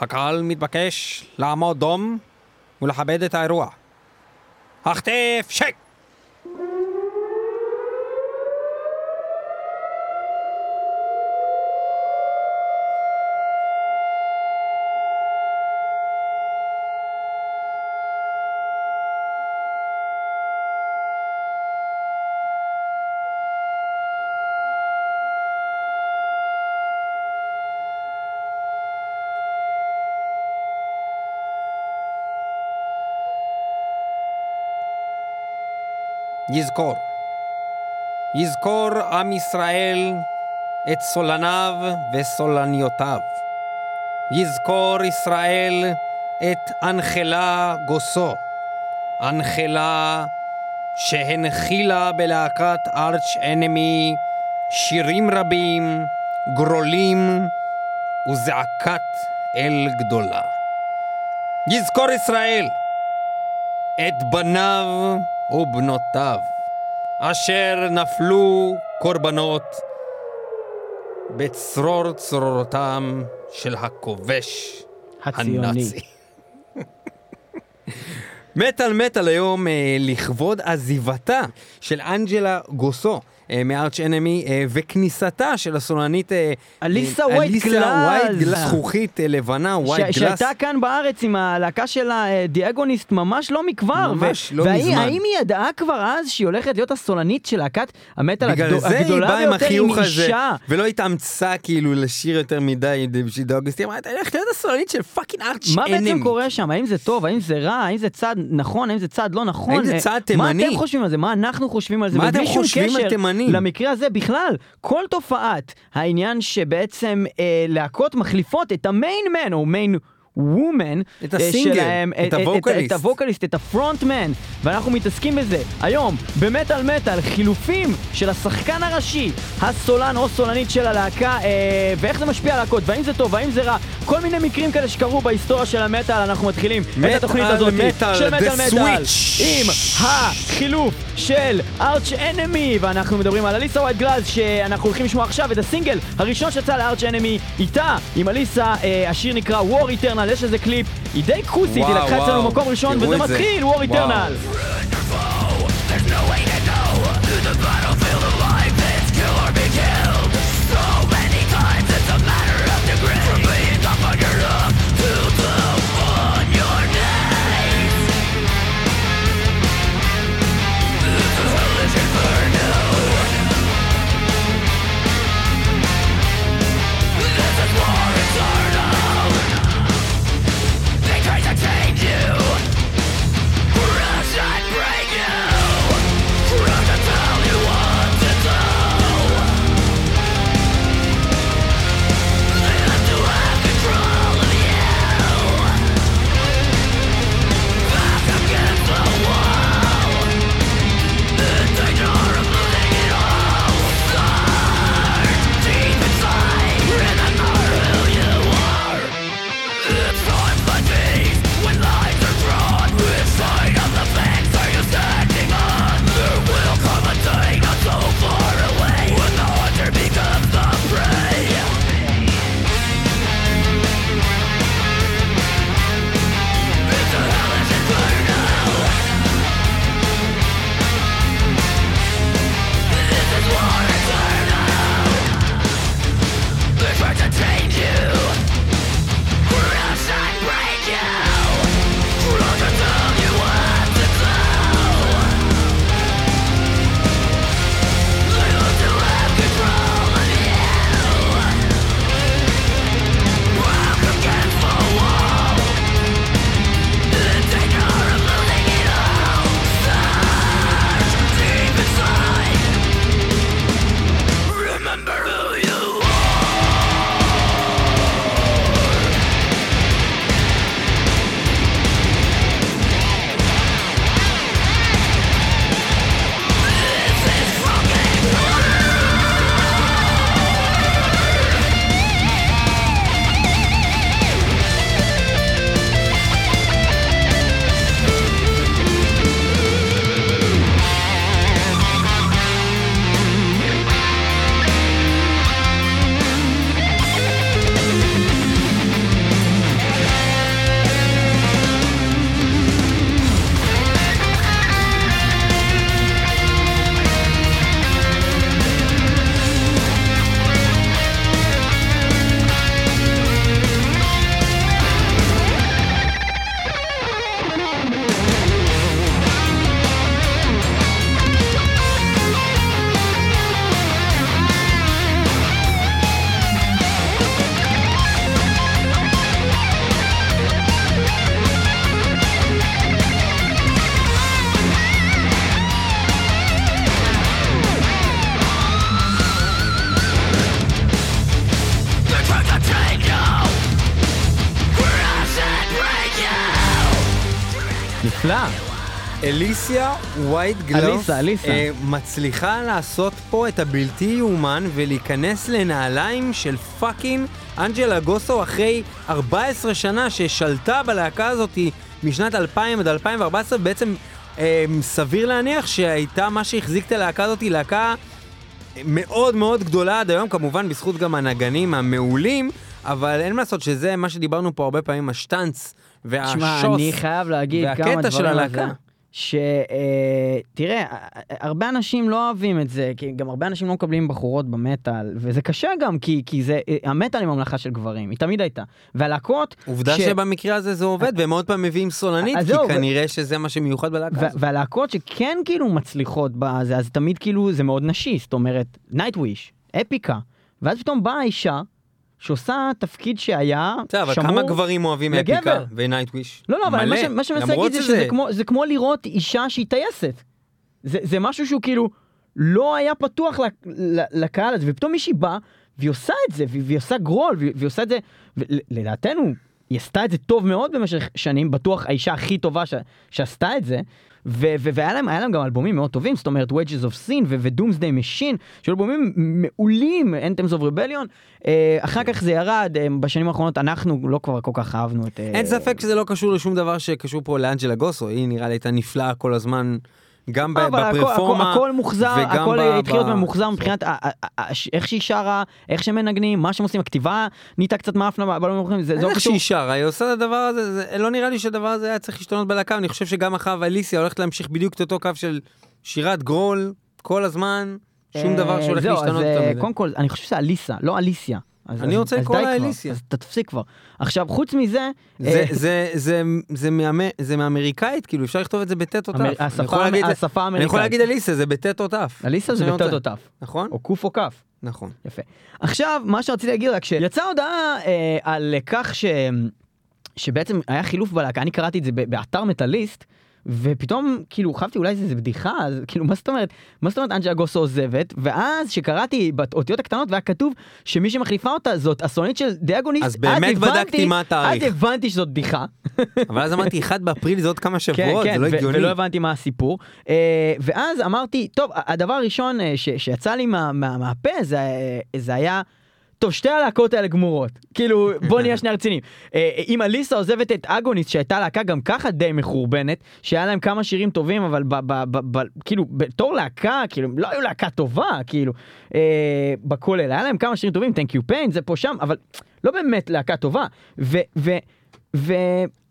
הקהל מתבקש לעמוד דום ולכבד את האירוע. החטף שק! יזכור. יזכור עם ישראל את סולניו וסולניותיו. יזכור ישראל את אנחלה גוסו. אנחלה שהנחילה בלהקת ארץ' אנמי שירים רבים, גרולים וזעקת אל גדולה. יזכור ישראל את בניו ובנותיו, אשר נפלו קורבנות בצרור צרורתם של הכובש הציוני. הנאצי. מטאל מטאל היום אה, לכבוד עזיבתה של אנג'לה גוסו. אה, מארץ' אנמי, אה, וכניסתה של הסולנית אה, אליסה ווייט גלאס, זכוכית לבנה, ווייט גלאס. שהייתה כאן בארץ עם הלהקה שלה, דיאגוניסט, ממש לא מכבר. ממש לא והאם- מזמן. האם היא ידעה כבר אז שהיא הולכת להיות הסולנית של להקת המטאל בגלל הגדול- זה היא הגדולה באה עם ביותר עם החיוך הזה, אישה? ולא התאמצה כאילו לשיר יותר מדי בשביל דאוגוסט, היא אמרה, אתה הולך להיות הסולנית של פאקינג ארץ' מה בעצם אנמי." קורה שם? האם זה טוב? האם זה רע? האם זה צעד נכון? האם זה צעד לא נכון? האם זה צעד מה תימני? אתם חושבים על זה? מה אנחנו חושבים על זה? מה אתם חושבים על קשר תימנים? למקרה הזה בכלל, כל תופעת העניין שבעצם אה, להקות מחליפות את המיין מן או מיין וומן את הסינגר, את הווקליסט. את הווקליסט, את הפרונטמן, ואנחנו מתעסקים בזה היום במטאל מטאל, חילופים של השחקן הראשי, הסולן או סולנית של הלהקה, אה, ואיך זה משפיע על להקות, והאם זה טוב, והאם זה רע, כל מיני מקרים כאלה שקרו בהיסטוריה של המטאל, אנחנו מתחילים את התוכנית הזאת מטאל, של מטאל מטאל. עם החילוף של ארץ' אנמי, ואנחנו מדברים על אליסה ווייט גלאז, שאנחנו הולכים לשמוע עכשיו את הסינגל הראשון שיצא לארץ' אנמי, איתה, עם אליסה, אה, השיר נקרא War Eternal, יש איזה קליפ, היא די כוסית, היא לקחה אצלנו. מקום ראשון, וזה. מתחיל, War. Eternal. גלוף אליסה, אליסה. אה, מצליחה לעשות פה את הבלתי יאומן ולהיכנס לנעליים של פאקינג אנג'לה גוסו אחרי 14 שנה ששלטה בלהקה הזאת משנת 2000 עד 2014, בעצם אה, סביר להניח שהייתה מה שהחזיק את הלהקה הזאת, להקה מאוד מאוד גדולה עד היום, כמובן בזכות גם הנגנים המעולים, אבל אין מה לעשות שזה מה שדיברנו פה הרבה פעמים, השטאנץ והשוס. תשמע, אני חייב להגיד כמה והקטע של הלהקה. שתראה, הרבה אנשים לא אוהבים את זה, כי גם הרבה אנשים לא מקבלים בחורות במטאל, וזה קשה גם, כי, כי זה, אה, המטאל היא ממלכה של גברים, היא תמיד הייתה. והלהקות... עובדה ש- שבמקרה הזה זה עובד, והם עוד פעם מביאים סולנית, אז כי זהו, ו- כנראה שזה מה שמיוחד בלהקה הזאת. והלהקות שכן כאילו מצליחות בזה, אז תמיד כאילו זה מאוד נשי, זאת אומרת, נייטוויש, אפיקה, ואז פתאום באה אישה שעושה תפקיד שהיה בסדר, אבל שמור כמה גברים אוהבים. אפיקה ונייטוויש? לא, לא, אבל. מה שאני מנסה להגיד זה שזה- כמו, זה כמו לראות אישה שהיא טייסת. זה, זה משהו שהוא כאילו לא היה פתוח לקהל הזה, ופתאום מישהי באה והיא עושה את זה, והיא, עושה גרול, והיא, עושה את זה, ולדעתנו, היא עשתה את זה טוב מאוד במשך שנים, בטוח האישה הכי טובה ש, שעשתה את זה. והיה להם, להם גם אלבומים מאוד טובים, זאת אומרת Wages of Sin ו-Doomsday Machine, שהיו אלבומים מעולים, Anthems of Rebellion. אה, אחר כך זה ירד, אה, בשנים האחרונות אנחנו לא כבר כל כך אהבנו את... אה, אין ספק שזה לא קשור לשום דבר שקשור פה לאנג'לה גוסו, היא נראה לי הייתה נפלאה כל הזמן, גם אבל הכל- בפרפורמה, הכל, מוחזר, הכל התחיל להיות ממוחזר מבחינת ה- ש- איך שהיא שרה, איך שמנגנים, מה שהם עושים, הכתיבה נהייתה קצת מאפנה באלבומים האחרונים, זה זה לא איך קשור. שהיא שרה, היא עושה את הדבר הזה, זה- לא נראה לי שהדבר הזה היה צריך להשתנות בלהקה, אני חושב שגם אחריו אליסיה הולכת להמשיך בדיוק את אותו קו של שירת גרול כל הזמן, שום אה, דבר שהולך להשתנות אה, יותר מזה. קודם כל, אני חושב שזה אליסה, לא אליסיה. אז- אני רוצה לקרוא לה אליסיה. אז תפסיק כבר. עכשיו, חוץ מזה, זה, אה, זה, זה, זה, מאמר- זה מאמריקאית, כאילו אפשר לכתוב את זה בטט או תף. השפה השפה אני יכול האמריקאית. להגיד אליסה, זה בטט או תף. אליסה זה רוצה. או תף, נכון? או קוף או כף. נכון. יפה. עכשיו, מה שרציתי להגיד רק שיצאה הודעה אה, על כך ש... שבעצם היה חילוף בלהקה, אני קראתי את זה באתר מטאליסט, ופתאום כאילו חשבתי אולי זה, זה בדיחה, אז כאילו מה זאת אומרת, מה זאת אומרת אנג'לה גוסו עוזבת, ואז שקראתי באותיות הקטנות והיה כתוב שמי שמחליפה אותה זאת הסולנית של דיאגוניסט, אז באמת בדקתי מה התאריך. אז הבנתי שזאת בדיחה. אבל אז אמרתי, 1 באפריל זה עוד כמה כן, שבועות, כן, זה לא הגיוני. ולא הבנתי מה הסיפור. אה, ואז אמרתי, טוב, הדבר הראשון אה, ש- שיצא לי מה- מה- מהפה זה, אה, זה היה... טוב, שתי הלהקות האלה גמורות. כאילו, בוא נהיה שנייה רציניים. אה, אם אליסה עוזבת את אגוניסט, שהייתה להקה גם ככה די מחורבנת, שהיה להם כמה שירים טובים, אבל ב, ב, ב, ב, כאילו, בתור להקה, כאילו, לא היו להקה טובה, כאילו, אה, בכולל. היה להם כמה שירים טובים, Thank you pain, זה פה שם, אבל לא באמת להקה טובה. ו... ו ו...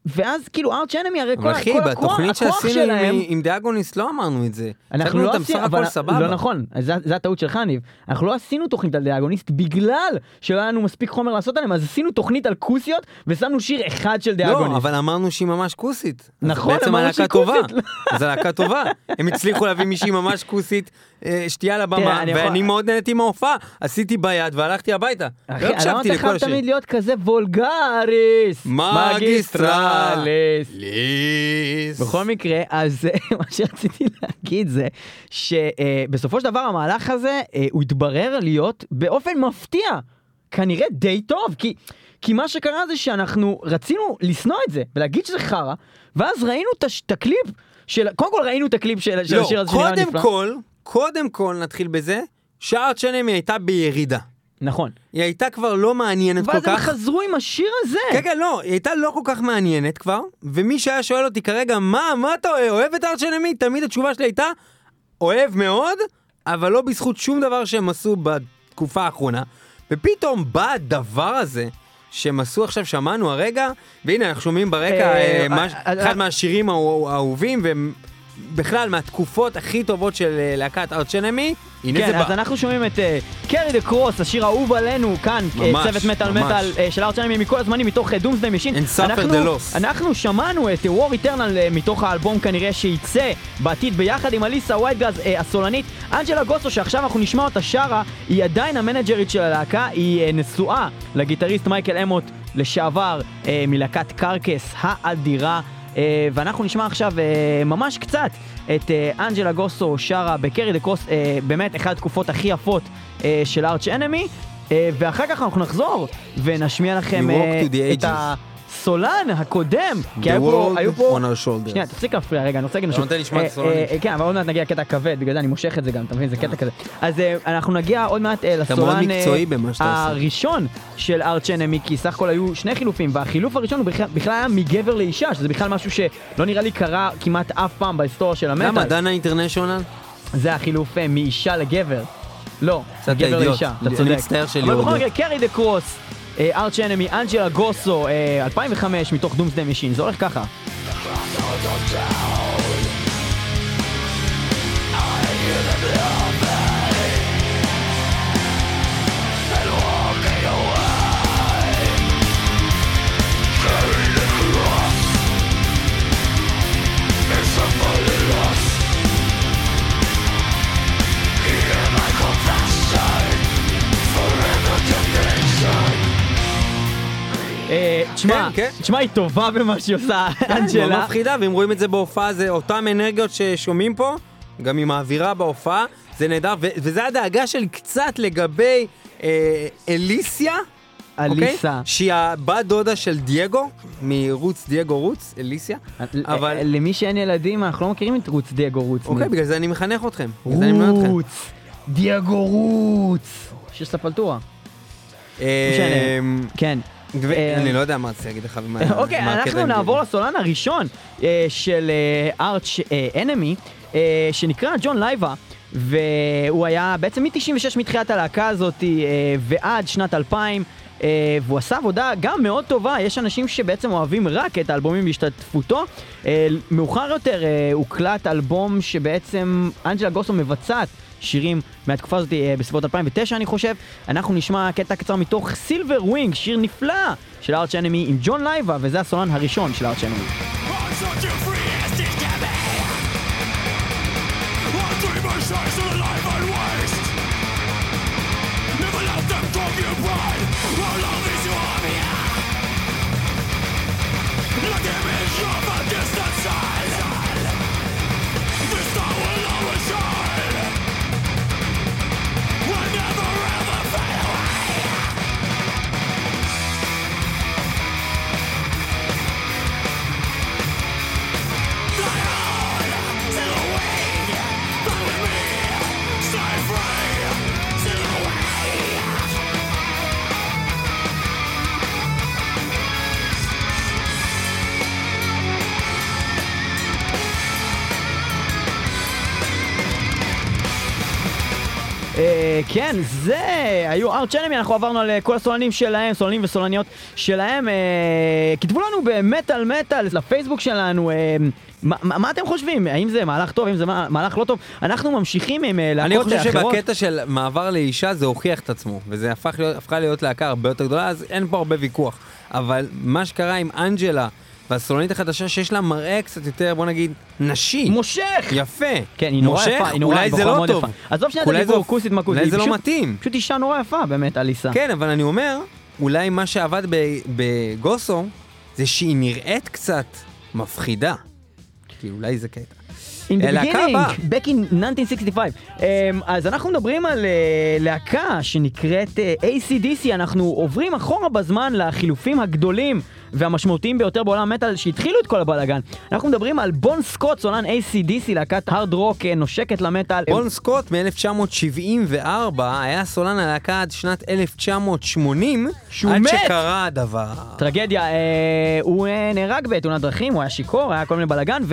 ואז כאילו ארץ' אנמי הרי כל, אחי, כל הכוח, בתוכנית שעשינו עם- עם דיאגוניסט לא אמרנו את זה. אנחנו לא עשינו, אבל סבבה. לא נכון, זה, זה הטעות שלך ניב, אנחנו לא עשינו תוכנית על דיאגוניסט בגלל שלא היה לנו מספיק חומר לעשות עליהם, אז עשינו תוכנית על כוסיות ושמנו שיר אחד של דיאגוניסט. לא, אבל אמרנו שהיא ממש כוסית. נכון, אמרנו שהיא טובה. כוסית. אז הלהקה טובה. הם הצליחו להביא מישהי ממש כוסית, אה, אני יכול- ואני מאוד נהניתי מההופעה. עשיתי ביד והלכתי הביתה. אחי, לא למה אתה חייב. תמיד להיות כזה וולגריס? מגיסטרליס. מגיסטרליס. בכל מקרה, אז מה שרציתי להגיד זה שבסופו של דבר המהלך הזה, אה, הוא התברר להיות באופן מפתיע, כנראה די טוב, כי, כי מה שקרה זה שאנחנו רצינו לשנוא את זה ולהגיד שזה חרא, ואז ראינו את הקליפ של, קודם כל ראינו את הקליפ של, של לא, השיר הזה שנראה קודם נפלא. כל, קודם כל נתחיל בזה, שארט שנמי הייתה בירידה. נכון. היא הייתה כבר לא מעניינת כל ואז הם כך. חזרו עם השיר הזה. כן, כן, לא, היא הייתה לא כל כך מעניינת כבר, ומי שהיה שואל אותי כרגע, מה, מה אתה אוהב, אוהב את ארט שנמי? תמיד התשובה שלי הייתה, אוהב מאוד, אבל לא בזכות שום דבר שהם עשו בתקופה האחרונה. ופתאום בא הדבר הזה, שהם עשו עכשיו, שמענו הרגע, והנה אנחנו שומעים ברקע אה, אה, אה, אחד מהשירים האהו- האהובים, והם בכלל מהתקופות הכי טובות של אה, להקת ארט שנמי, הנה כן, זה אז בא. אנחנו שומעים את קרי דה קרוס, השיר האהוב עלינו כאן, אה, ממש, צוות מטאל. מטאל אה, של ארצ'נמי מכל הזמנים מתוך דומסדי משין. Loss. אנחנו שמענו את וור איטרנל מתוך האלבום כנראה שייצא בעתיד ביחד עם אליסה וייטגז אה, הסולנית. אנג'לה גוסו שעכשיו אנחנו נשמע אותה שרה, היא עדיין המנג'רית של הלהקה, היא אה, נשואה לגיטריסט מייקל אמוט לשעבר מלהקת קרקס האדירה. אה, ואנחנו נשמע עכשיו אה, ממש קצת את אה, אנג'לה גוסו שרה בקרי דה קרוס, באמת אחת התקופות הכי יפות של ארץ' אנמי, ואחר כך אנחנו נחזור ונשמיע לכם את ages. הסולן הקודם, כי היו פה, היו פה. שנייה, תפסיק להפריע רגע, אני רוצה להגיד אתה משהו. נותן לשמוע את אה, הסולנים. אה, כן, אבל עוד מעט נגיע לקטע הכבד, בגלל זה אני מושך את זה גם, אתה מבין? זה קטע כזה. אז אה, אנחנו נגיע עוד מעט אה, אתה לסולן אה. הראשון של ארץ' אנמי, כי סך הכל היו שני חילופים, והחילוף הראשון הוא בכלל- היה מגבר לאישה, שזה בכלל משהו שלא נראה לי קרה כמעט אף פעם בהיסטוריה של המטאל. למה? דנה אינטרנשיונל? זה החילוף אה, מאישה לגבר. לא, אידיוט. לאישה, אתה אני צודק. מצטער שלי אבל בכל. מקרה, קרי דה קרוס, ארץ' אנמי, אנג'לה גוסו, אה, 2005 מתוך דומסדי משין, זה הולך ככה. תשמע, כן, כן. תשמע, היא טובה במה שהיא עושה, לא אנג'לה. מפחידה, ואם רואים את זה בהופעה, זה אותן אנרגיות ששומעים פה, גם עם האווירה בהופעה, זה נהדר, וזה הדאגה שלי קצת לגבי אה, אליסיה. אליסה. אוקיי? שהיא הבת דודה של דייגו, מרוץ דייגו רוץ, אליסיה. אבל... אה, למי שאין ילדים, אנחנו לא מכירים את רוץ דייגו רוץ. אוקיי, בגלל זה אני מחנך אתכם. רוץ, דייגו רוץ. שיש ספלטורה. אה, כן. אה, אני לא יודע מה רציתי להגיד לך. ומה- אוקיי, אנחנו נעבור. לסולן הראשון אה, של ארץ' אנמי, שנקרא ג'ון לייבה, והוא היה בעצם מ-96 מתחילת הלהקה הזאת אה, ועד שנת 2000. Uh, והוא עשה עבודה גם מאוד טובה, יש אנשים שבעצם אוהבים רק את האלבומים בהשתתפותו. Uh, מאוחר יותר uh, הוקלט אלבום שבעצם אנג'לה גוסו מבצעת שירים מהתקופה הזאת uh, בסביבות 2009 אני חושב. אנחנו נשמע קטע קצר מתוך סילבר ווינג, שיר נפלא של ארץ' עם ג'ון לייבה, וזה הסולן הראשון של ארץ'. כן, זה היו ארץ' אנמי, אנחנו עברנו על אה, כל הסולנים שלהם, סולנים וסולניות שלהם. אה, כתבו לנו במטאל מטאל, לפייסבוק שלנו, אה, מה, אתם חושבים? האם זה מהלך טוב, האם זה מה- מהלך לא טוב? אנחנו ממשיכים עם אה, אני להקות חושב אחרות. שבקטע של מעבר לאישה זה הוכיח את עצמו, וזה הפך להיות, הפכה להיות להקה הרבה יותר גדולה, אז אין פה הרבה ויכוח. אבל מה שקרה עם אנג'לה והסולנית החדשה, שיש לה מראה קצת יותר, בוא נגיד, נשי. מושך! יפה. כן, היא נורא מושך, יפה, היא נורא אולי זה לא טוב. יפה. עזוב שנייה את הדיבור, זה- כוסית מכוסית. אולי זה לא מתאים. פשוט אישה נורא יפה, באמת, אליסה. כן, אבל אני אומר, אולי מה שעבד בגוסו, זה שהיא נראית קצת מפחידה. כאילו, אולי זה קטע. In the להקה beginning, back in 1965. Um, אז אנחנו מדברים על uh, להקה שנקראת uh, ACDC, אנחנו עוברים אחורה בזמן לחילופים הגדולים והמשמעותיים ביותר בעולם המטאל שהתחילו את כל הבלאגן. אנחנו מדברים על בון סקוט, סולן ACDC, להקת הארד רוק אה, נושקת למטאל. בון סקוט מ-1974 היה סולן הלהקה עד שנת 1980, שהוא עד מת! שקרה הדבר. טרגדיה, אה, הוא אה, נהרג בתאונת דרכים, הוא היה שיכור, היה כל מיני בלאגן,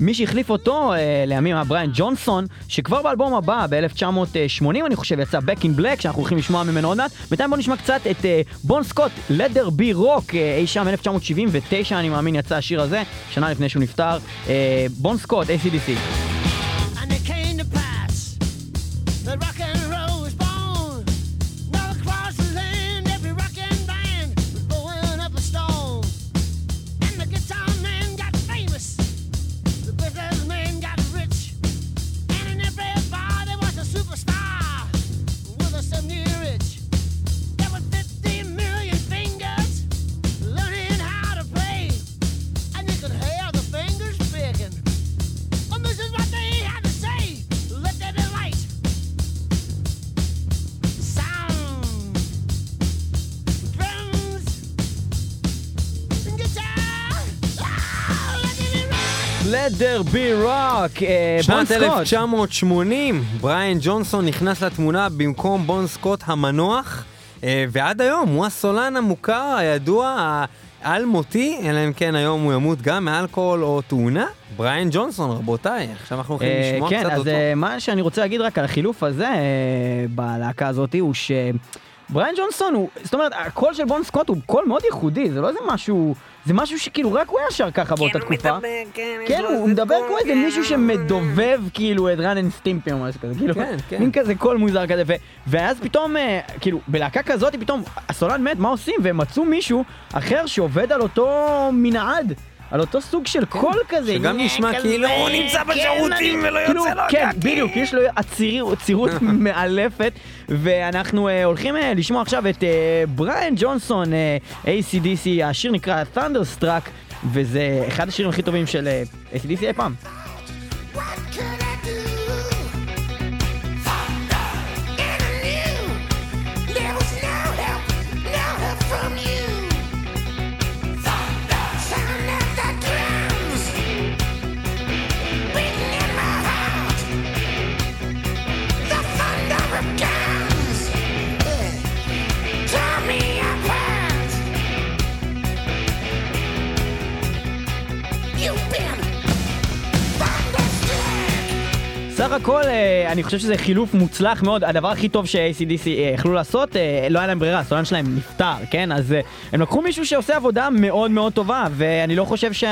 ומי שהחליף אותו אה, לימים היה בריאן ג'ונסון, שכבר באלבום הבא, ב-1980 אני חושב, יצא Back in Black, שאנחנו הולכים לשמוע ממנו עוד מעט. בינתיים בואו נשמע קצת את אה, בון סקוט, Leather Be Rock, אה, אי שם 1979 אני מאמין יצא השיר הזה, שנה לפני שהוא נפטר. אה, בון סקוט, ACDC. Let there be rock, בון שנת סקוט. 1980, בריאן ג'ונסון נכנס לתמונה במקום בון סקוט המנוח, אה, ועד היום הוא הסולן המוכר, הידוע, האלמותי, אלא אם כן היום הוא ימות גם מאלכוהול או תאונה. בריאן ג'ונסון, רבותיי, עכשיו אנחנו הולכים אה, לשמוע כן, קצת אז אותו. אה, מה שאני רוצה להגיד רק על החילוף הזה אה, בלהקה הזאת הוא ש... בריאן ג'ונסון הוא, זאת אומרת, הקול של בון סקוט הוא קול מאוד ייחודי, זה לא איזה משהו, זה משהו שכאילו רק הוא היה שר ככה באותה תקופה. כן, הוא מדבר כמו איזה מישהו שמדובב כאילו את רן אנד סטימפי או משהו כזה, כאילו, כן, כן. מין כזה קול מוזר כזה, ו- ואז פתאום, אה, כאילו, בלהקה כזאת פתאום הסולן מת, מה עושים? והם מצאו מישהו אחר שעובד על אותו מנעד. על אותו סוג של קול כזה. כן. שגם נשמע כזה, כאילו הוא נמצא כן, בשירותים אני- ולא כאילו, יוצא לו כן, הקקי. בדיוק, יש לו עציר- עצירות מאלפת, ואנחנו אה, הולכים אה, לשמוע עכשיו את אה, בריאן ג'ונסון, ACDC, השיר נקרא Thunderstruck, וזה אחד השירים הכי טובים של ACDC אי פעם. What could I thunderstruck. סך הכל, אה, אני חושב שזה חילוף מוצלח מאוד. הדבר הכי טוב ש-ACDC אה, יכלו לעשות, אה, לא היה להם ברירה, הסולן שלהם נפטר, כן? אז הם לקחו מישהו שעושה עבודה מאוד מאוד טובה, ואני לא חושב ש...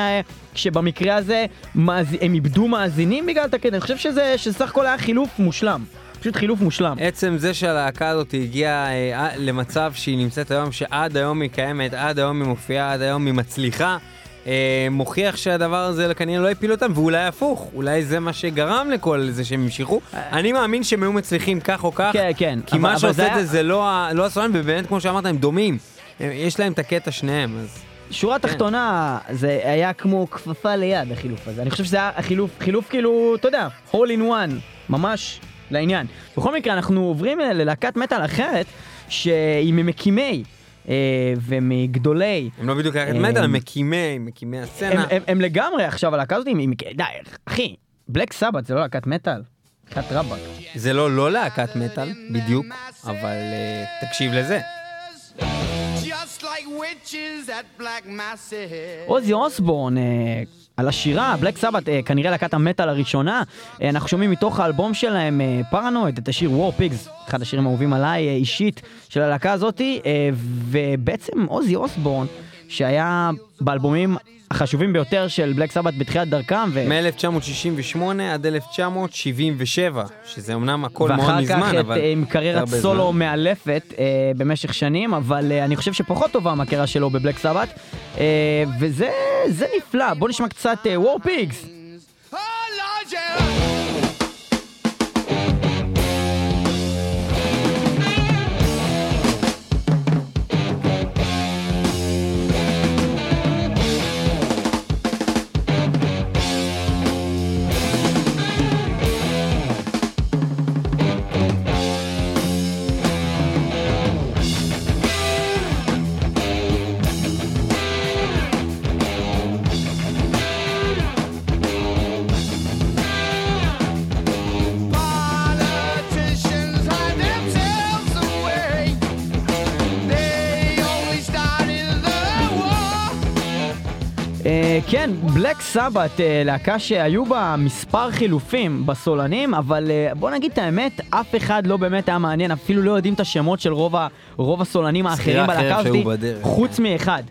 שבמקרה הזה. הם איבדו מאזינים בגלל התקד, אני חושב שזה, שסך הכל היה חילוף מושלם. פשוט חילוף מושלם. עצם זה שהלהקה הזאת הגיעה למצב שהיא נמצאת היום, שעד היום היא קיימת, עד היום היא מופיעה, עד היום היא מצליחה, אה, מוכיח שהדבר הזה כנראה לא הפיל אותם, ואולי הפוך, אולי זה מה שגרם לכל זה שהם המשיכו. אני מאמין שהם היו מצליחים כך או כך, כן, כן. כי אבל- מה אבל שעושה זה את זה זה לא לא הסולן, ובאמת, כמו שאמרת, הם דומים. יש להם את הקטע שניהם, אז... שורה תחתונה, זה היה כמו כפפה ליד החילוף הזה. אני חושב שזה היה החילוף, חילוף כאילו, אתה יודע, all in one, ממש לעניין. בכל מקרה, אנחנו עוברים אה, ללהקת מטאל אחרת, שהיא ממקימי אה, ומגדולי. הם לא בדיוק להקת הם- מטאל, הם מקימי, מקימי הסצנה. הם, לגמרי עכשיו, הלהקה הזאת, די, אחי, בלק סבת זה לא להקת מטאל, להקת רבאק. זה לא לא להקת מטאל, בדיוק, אבל אה, תקשיב לזה. Just like witches at black masses. עוזי אוסבורן, אה, על השירה, בלק סבת, אה, כנראה להקת המטאל הראשונה, אה, אנחנו שומעים מתוך האלבום שלהם, אה, פרנואיד, את השיר War Pigs, אחד השירים האהובים עליי אישית של הלהקה הזאתי, ובעצם עוזי אוסבורן, שהיה באלבומים החשובים ביותר של בלק סבת בתחילת דרכם, ו... מ-1968 עד 1977, שזה אמנם הכל מאוד ואחר מזמן, כך אבל... אה, עם זה קריירת סולו זמן. מאלפת אה, במשך שנים, אבל אה, אני חושב שפחות טובה מהקריירה שלו בבלק סבת, אה, וזה זה נפלא. בוא נשמע קצת אה, War Pigs. Oh, כן, בלק סבת, אה, להקה שהיו בה מספר חילופים בסולנים, אבל אה, בוא נגיד את האמת, אף אחד לא באמת היה מעניין, אפילו לא יודעים את השמות של רוב, ה, רוב הסולנים האחרים אחר בלהקה שהיו הזאת, בדרך, חוץ כן. מאחד.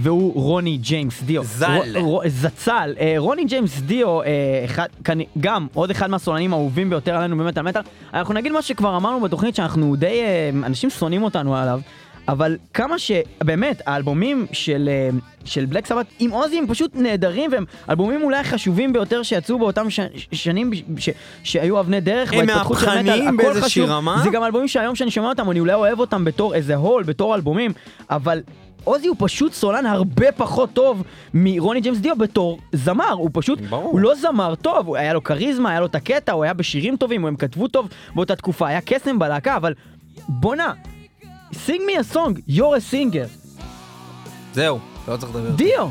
והוא רוני ג'יימס דיו. ז"ל. זצ"ל. אה, רוני ג'יימס דיו, אה, אחד, כנ- גם עוד אחד מהסולנים האהובים ביותר עלינו באמת על מטאל. אנחנו נגיד מה שכבר אמרנו בתוכנית, שאנחנו די, אה, אנשים שונאים אותנו עליו. אבל כמה שבאמת האלבומים של, אה, של בלק סבת עם עוזי הם פשוט נהדרים והם אלבומים אולי החשובים ביותר שיצאו באותם ש, שנים ש, שהיו אבני דרך הם בהתפתחות של מהפכניים מטאל, הכל באיזושהי חשוב. רמה. זה גם אלבומים שהיום שאני שומע אותם אני אולי אוהב אותם בתור איזה הול, בתור אלבומים, אבל עוזי הוא פשוט סולן הרבה פחות טוב מרוני ג'יימס דיו בתור זמר, הוא פשוט, ברור. הוא לא זמר טוב, הוא היה לו כריזמה, היה לו את הקטע, הוא היה בשירים טובים, הם כתבו טוב באותה תקופה, היה קסם בלהקה, אבל בואנה, sing me a song, you're a singer, זהו, לא צריך לדבר. דיו.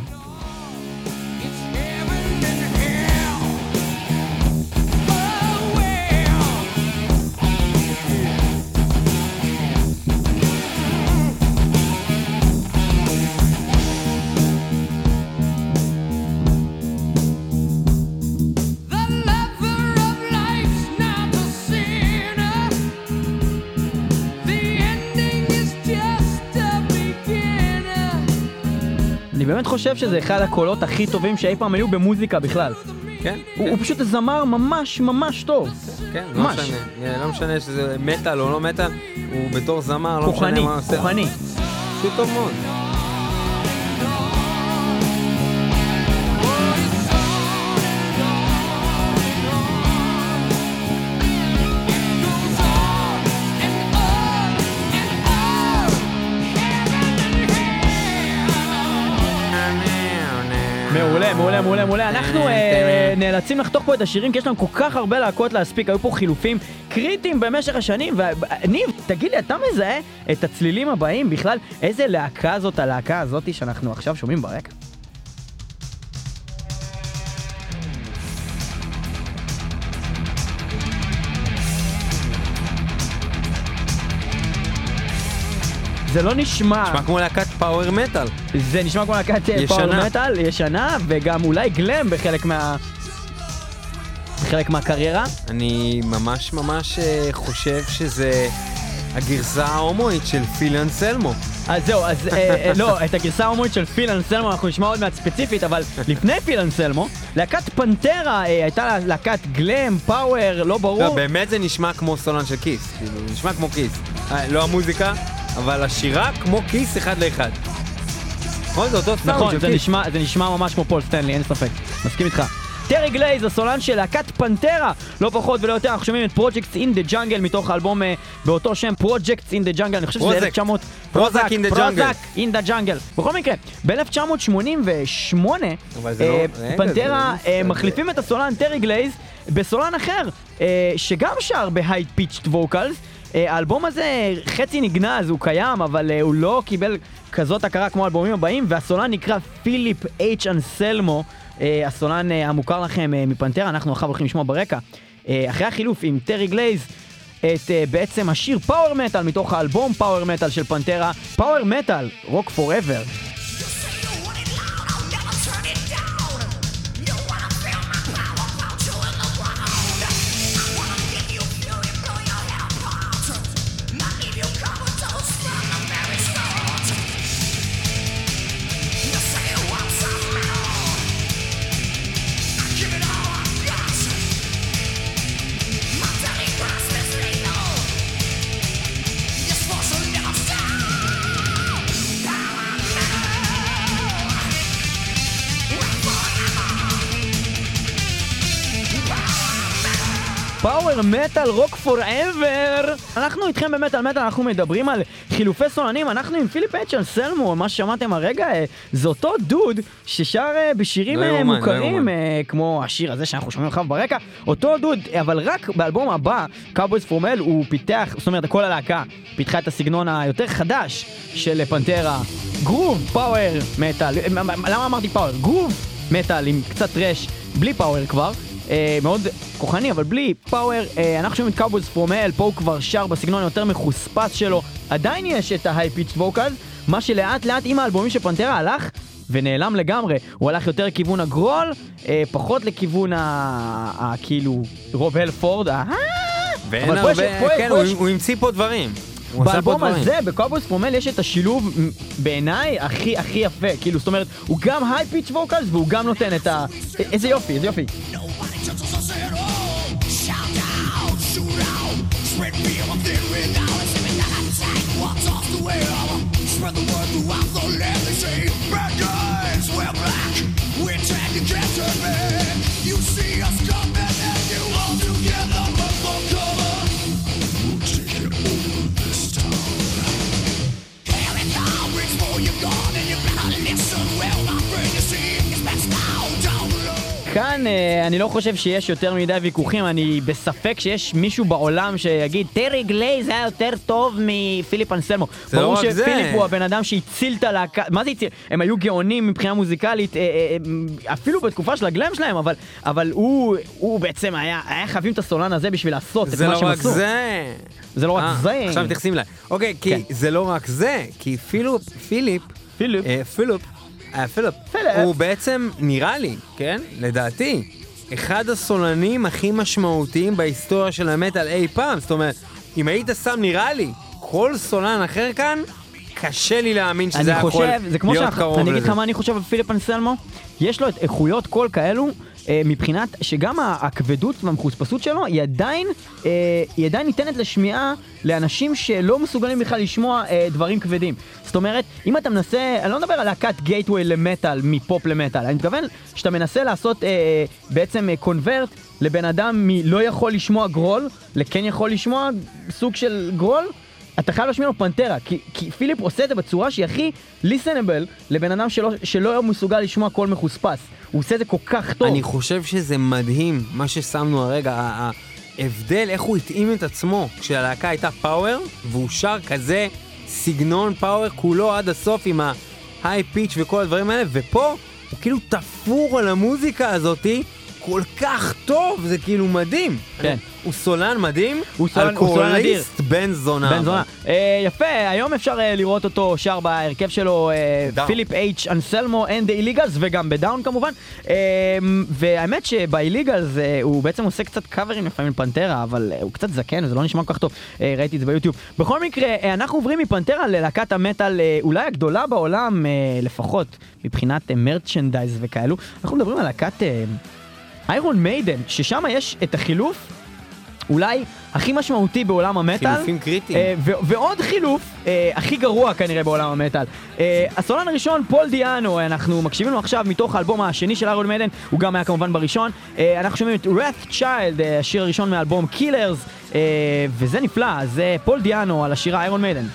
באמת חושב שזה אחד הקולות הכי טובים שאי פעם היו במוזיקה בכלל. כן, הוא הוא פשוט זמר ממש ממש טוב. כן, לא ממש. משנה. אה, לא משנה שזה מטאל או לא מטאל, הוא בתור זמר, לא משנה כוחני, מה הוא עושה. כוחני. פשוט טוב מאוד. מעולה, מעולה, מעולה. אנחנו אה, נאלצים לחתוך פה את השירים כי יש לנו כל כך הרבה להקות להספיק, היו פה חילופים קריטיים במשך השנים. וניב, תגיד לי, אתה מזהה את הצלילים הבאים בכלל? איזה להקה זאת הלהקה הזאתי שאנחנו עכשיו שומעים ברקע? זה לא נשמע, נשמע כמו להקת פאוור מטאל. זה נשמע כמו להקת אה. פאוור מטאל, ישנה, וגם אולי גלם בחלק מה... בחלק מהקריירה. אני ממש ממש אה, חושב שזה הגרסה ההומואית של פיל אנסלמו. אז זהו, אז אה, אה, לא, את הגרסה ההומואית של פיל אנסלמו אנחנו נשמע עוד מעט ספציפית, אבל לפני פיל אנסלמו, להקת פנטרה אה, הייתה לה להקת גלם, פאוור, לא ברור. לא, באמת זה נשמע כמו סולן של כיס. כאילו, נשמע כמו כיס. אה, לא המוזיקה, אבל השירה כמו כיס אחד לאחד. נכון, זה אותו סאונד נכון, זה. נשמע, זה נשמע ממש כמו פול סטנלי, אין ספק. מסכים איתך. טרי גלייז, הסולן של להקת פנטרה, לא פחות ולא יותר, אנחנו שומעים את פרויקטס אין דה ג'אנגל מתוך האלבום אה, באותו שם, פרויקטס אין דה ג'אנגל, אני חושב שזה פרוזק. 1900... פרוזק in the jungle. פרוזק אין דה ג'אנגל. בכל מקרה, ב-1988, אבל זה לא- פנטרה אה, מחליפים את הסולן טרי גלייז בסולן אחר, אה, שגם שר בהיי פיצ'ט ווקלס. האלבום הזה חצי נגנז, הוא קיים, אבל אה, הוא לא קיבל כזאת הכרה כמו האלבומים הבאים, והסולן נקרא פיליפ אייץ' אנסלמו, אה, הסולן אה, המוכר לכם אה, מפנטרה, אנחנו עכשיו הולכים לשמוע ברקע. אה, אחרי החילוף עם טרי גלייז, את אה, בעצם השיר פאוור מטאל מתוך האלבום פאוור מטאל של פנטרה, פאוור מטאל, רוק פוראבר. פאוור מטאל רוק פוראבר אנחנו איתכם במטאל מטאל, אנחנו מדברים על חילופי סולנים, אנחנו עם פיליפ אצ'ל סרמו, מה ששמעתם הרגע, אה, זה אותו דוד ששר אה, בשירים לא אה, לא מוכרים. אה, כמו השיר הזה שאנחנו שומעים עכשיו ברקע, אותו דוד, אבל רק באלבום הבא, קאובויז פורמל, הוא פיתח, זאת אומרת, כל הלהקה פיתחה את הסגנון היותר חדש של פנטרה, גרוב פאוור מטאל, מה- מה- למה אמרתי פאוור? גרוב מטאל עם קצת טרש, בלי פאוור כבר. אה, מאוד כוחני, אבל בלי פאוור. אה, אנחנו שומעים את קאובויז פרומל, פה הוא כבר שר בסגנון היותר מחוספס שלו. עדיין יש את ההיי פיץ' ווקל, מה שלאט לאט עם האלבומים של פנטרה הלך ונעלם לגמרי. הוא הלך יותר לכיוון הגרול, אה, פחות לכיוון ה... ה... כאילו רוב הלפורד, ה... ואין פה יש- הרבה, פה- כן, פה הוא יש- הוא המציא פה דברים. באלבום. הזה, בקאובויז פרומל, יש את השילוב בעיניי הכי הכי יפה. כאילו, זאת אומרת, הוא גם היי פיץ' ווקלס והוא גם נותן את ה... איזה יופי, איזה יופי. Tread real, I'm thin with hours in the night Take what's off the wheel Spread the word throughout the land They say, bad guys, wear black. We're taking to get כאן אה, אני לא חושב שיש יותר מדי ויכוחים, אני בספק שיש מישהו בעולם שיגיד טרי גלייז היה יותר טוב מפיליפ אנסלמו. זה לא ברור רק זה. שפיליפ הוא הבן אדם שהציל את הלהקה, מה זה הציל? הם היו גאונים מבחינה מוזיקלית, אה, אה, אפילו בתקופה של הגלם שלהם, אבל, אבל הוא, הוא בעצם היה, היה חייבים את הסולן הזה בשביל לעשות את זה מה לא שהם עשו. זה. זה לא רק זה. עכשיו מתייחסים אליי. אוקיי, כי כן. זה לא רק זה, כי פיליפ, פיליפ, פיליפ. אה, פיליפ, פיליפ, פיליפ. הוא בעצם, נראה לי, כן? לדעתי, אחד הסולנים הכי משמעותיים בהיסטוריה של המטאל אי פעם. זאת אומרת, אם היית שם, נראה לי, כל סולן אחר כאן, קשה לי להאמין שזה יכול חושב, זה כמו להיות קרוב אני אגיד לזה. לך מה אני חושב על פיליפ אנסלמו, יש לו את איכויות קול כאלו, אה, מבחינת שגם הכבדות והמחוספסות שלו, היא עדיין, אה, היא עדיין ניתנת לשמיעה לאנשים שלא מסוגלים בכלל לשמוע אה, דברים כבדים. זאת אומרת, אם אתה מנסה, אני לא מדבר על להקת גייטווי למטאל, מפופ למטאל, אני מתכוון שאתה מנסה לעשות אה, אה, בעצם קונברט לבן אדם מלא יכול לשמוע גרול, לכן יכול לשמוע סוג של גרול. אתה חייב להשמיע לו פנטרה, כי, כי פיליפ עושה את זה בצורה שהיא הכי ליסנבל לבן אדם שלא, שלא מסוגל לשמוע קול מחוספס. הוא עושה את זה כל כך טוב. אני חושב שזה מדהים, מה ששמנו הרגע, ההבדל, איך הוא התאים את עצמו כשהלהקה הייתה פאוור, והוא שר כזה סגנון פאוור כולו עד הסוף עם ההיי פיץ' וכל הדברים האלה, ופה הוא כאילו תפור על המוזיקה הזאתי כל כך טוב, זה כאילו מדהים. כן. הוא סולן מדהים, הוא סולן- הוא סולן אדיר. אלכוהוליסט בן זונה. בן זונה. אה, יפה, היום אפשר אה, לראות אותו שר בהרכב שלו, אה. פיליפ אייץ' אנסלמו אנד איליגלס, וגם בדאון כמובן. אה, והאמת שבאיליגלס אה, הוא בעצם עושה קצת קאברים לפעמים לפנטרה, אבל אה, הוא קצת זקן וזה לא נשמע כל כך טוב. אה, ראיתי את זה ביוטיוב. בכל מקרה, אה, אנחנו עוברים מפנטרה ללהקת המטאל אה, אולי הגדולה בעולם, אה, לפחות מבחינת מרצ'נדייז וכאלו. אנחנו מדברים על להקת איירון מיידן, ששם יש את החילוף. אולי הכי משמעותי בעולם המטאל. חילופים קריטיים. אה, ו- ועוד חילוף, אה, הכי גרוע כנראה בעולם המטאל. אה, הסולן הראשון, פול דיאנו, אנחנו מקשיבים לו עכשיו מתוך האלבום השני של איירון מיידן, הוא גם היה כמובן בראשון. אה, אנחנו שומעים את Wrath Child, אה, השיר הראשון מהאלבום Killers, אה, וזה נפלא, זה פול דיאנו על השירה איירון מיידן.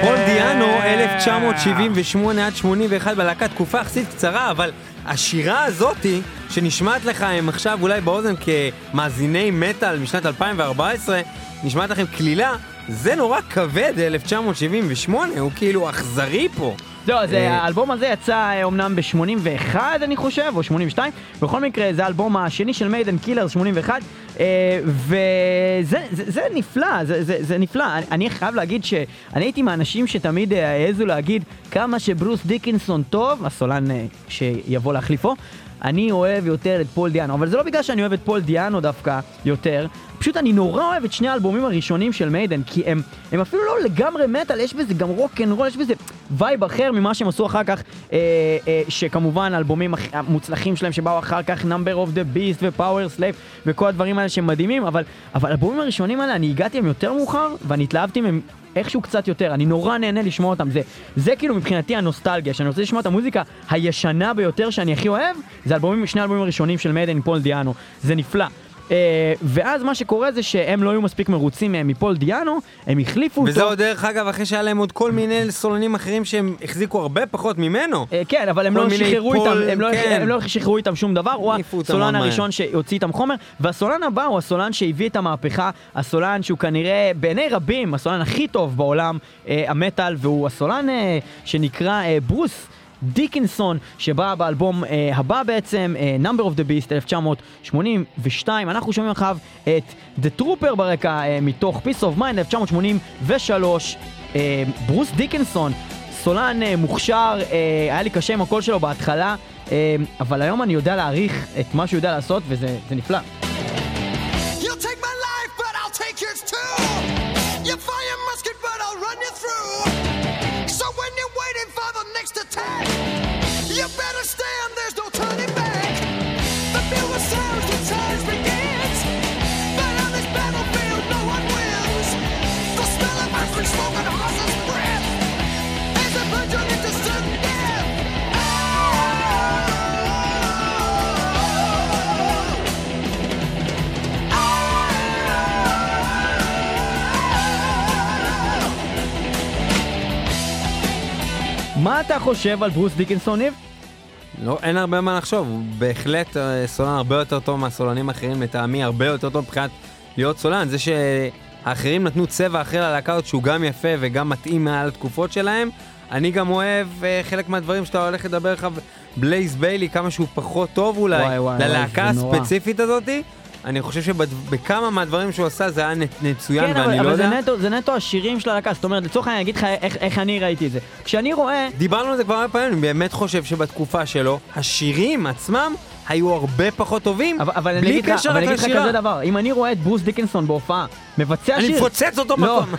פול דיאנו, 1978 עד 81 בלהקה, תקופה יחסית קצרה, אבל השירה הזאתי, שנשמעת לכם עכשיו אולי באוזן כמאזיני מטאל משנת 2014, נשמעת לכם קלילה, זה נורא כבד, 1978, הוא כאילו אכזרי פה. לא, זה, אה, האלבום הזה יצא אה, אומנם ב-81 אני חושב, או 82, בכל מקרה זה האלבום השני של מיידן Killers 81, אה, וזה זה, זה נפלא, זה, זה, זה נפלא. אני, חייב להגיד שאני הייתי מהאנשים שתמיד אה, העזו להגיד כמה שברוס דיקנסון טוב, הסולן אה, שיבוא להחליפו. אני אוהב יותר את פול דיאנו, אבל זה לא בגלל שאני אוהב את פול דיאנו דווקא יותר, פשוט אני נורא אוהב את שני האלבומים הראשונים של מיידן, כי הם, הם אפילו לא לגמרי מטאל, יש בזה גם רוק אנד רול, יש בזה וייב אחר ממה שהם עשו אחר כך, אה, אה, שכמובן האלבומים המוצלחים שלהם שבאו אחר כך, Number of the Beast ו-Powerslave וכל הדברים האלה שהם מדהימים, אבל, אבל האלבומים הראשונים האלה, אני הגעתי הם יותר מאוחר, ואני התלהבתי מהם איכשהו קצת יותר, אני נורא נהנה לשמוע אותם, זה, זה כאילו מבחינתי הנוסטלגיה, שאני רוצה לשמוע את המוזיקה הישנה ביותר שאני הכי אוהב, זה אלבומים, שני האלבומים הראשונים של מיידן עם פול דיאנו, זה נפלא. Uh, ואז מה שקורה זה שהם לא היו מספיק מרוצים uh, מפול דיאנו, הם החליפו אותו. וזה עוד דרך אגב אחרי שהיה להם עוד כל מיני סולנים אחרים שהם החזיקו הרבה פחות ממנו. אה, כן, אבל הם לא שחררו איתם, הם לא, כן. הם לא שחררו איתם שום דבר, הוא הסולן הראשון. שהוציא איתם חומר, והסולן הבא הוא הסולן שהביא את המהפכה, הסולן שהוא כנראה בעיני רבים הסולן הכי טוב בעולם אה, המטאל, והוא הסולן אה, שנקרא אה, ברוס. דיקינסון שבא באלבום אה, הבא בעצם, אה, Number of the Beast 1982, אנחנו שומעים עכשיו את The Trooper ברקע אה, מתוך Peace of Mind 1983, אה, ברוס דיקנסון סולן אה, מוכשר, אה, היה לי קשה עם הקול שלו בהתחלה, אה, אבל היום אני יודע להעריך את מה שהוא יודע לעשות, וזה זה נפלא. Fire musket, but I'll run you through. You better stand. There's no מה אתה חושב על ברוס דיקנסון, ניב? לא, אין הרבה מה לחשוב, הוא בהחלט אה, סולן הרבה יותר טוב מהסולנים האחרים, לטעמי הרבה יותר טוב מבחינת להיות סולן. זה האחרים נתנו צבע אחר ללהקה שהוא גם יפה וגם מתאים מעל התקופות שלהם. אני גם אוהב אה, חלק מהדברים שאתה הולך לדבר לך, בלייז ביילי, כמה שהוא פחות טוב אולי, וואי, וואי, ללהקה. הספציפית הזאתי. אני חושב שבכמה מהדברים שהוא עשה זה היה מצוין כן, אבל, ואני לא אבל יודע. נטו, זה נטו השירים של הלהקה, זאת אומרת, לצורך העניין, אני אגיד לך איך, איך אני ראיתי את זה. כשאני רואה... דיברנו על זה כבר הרבה פעמים, אני באמת חושב שבתקופה שלו, השירים עצמם היו הרבה פחות טובים, אבל, אבל אני בלי אגיד לך, קשר אבל רק אני אגיד לך לשירה. כזה דבר, אם אני רואה את ברוס דיקנסון בהופעה, מבצע אני שיר... מפוצץ אותו לא. מקום.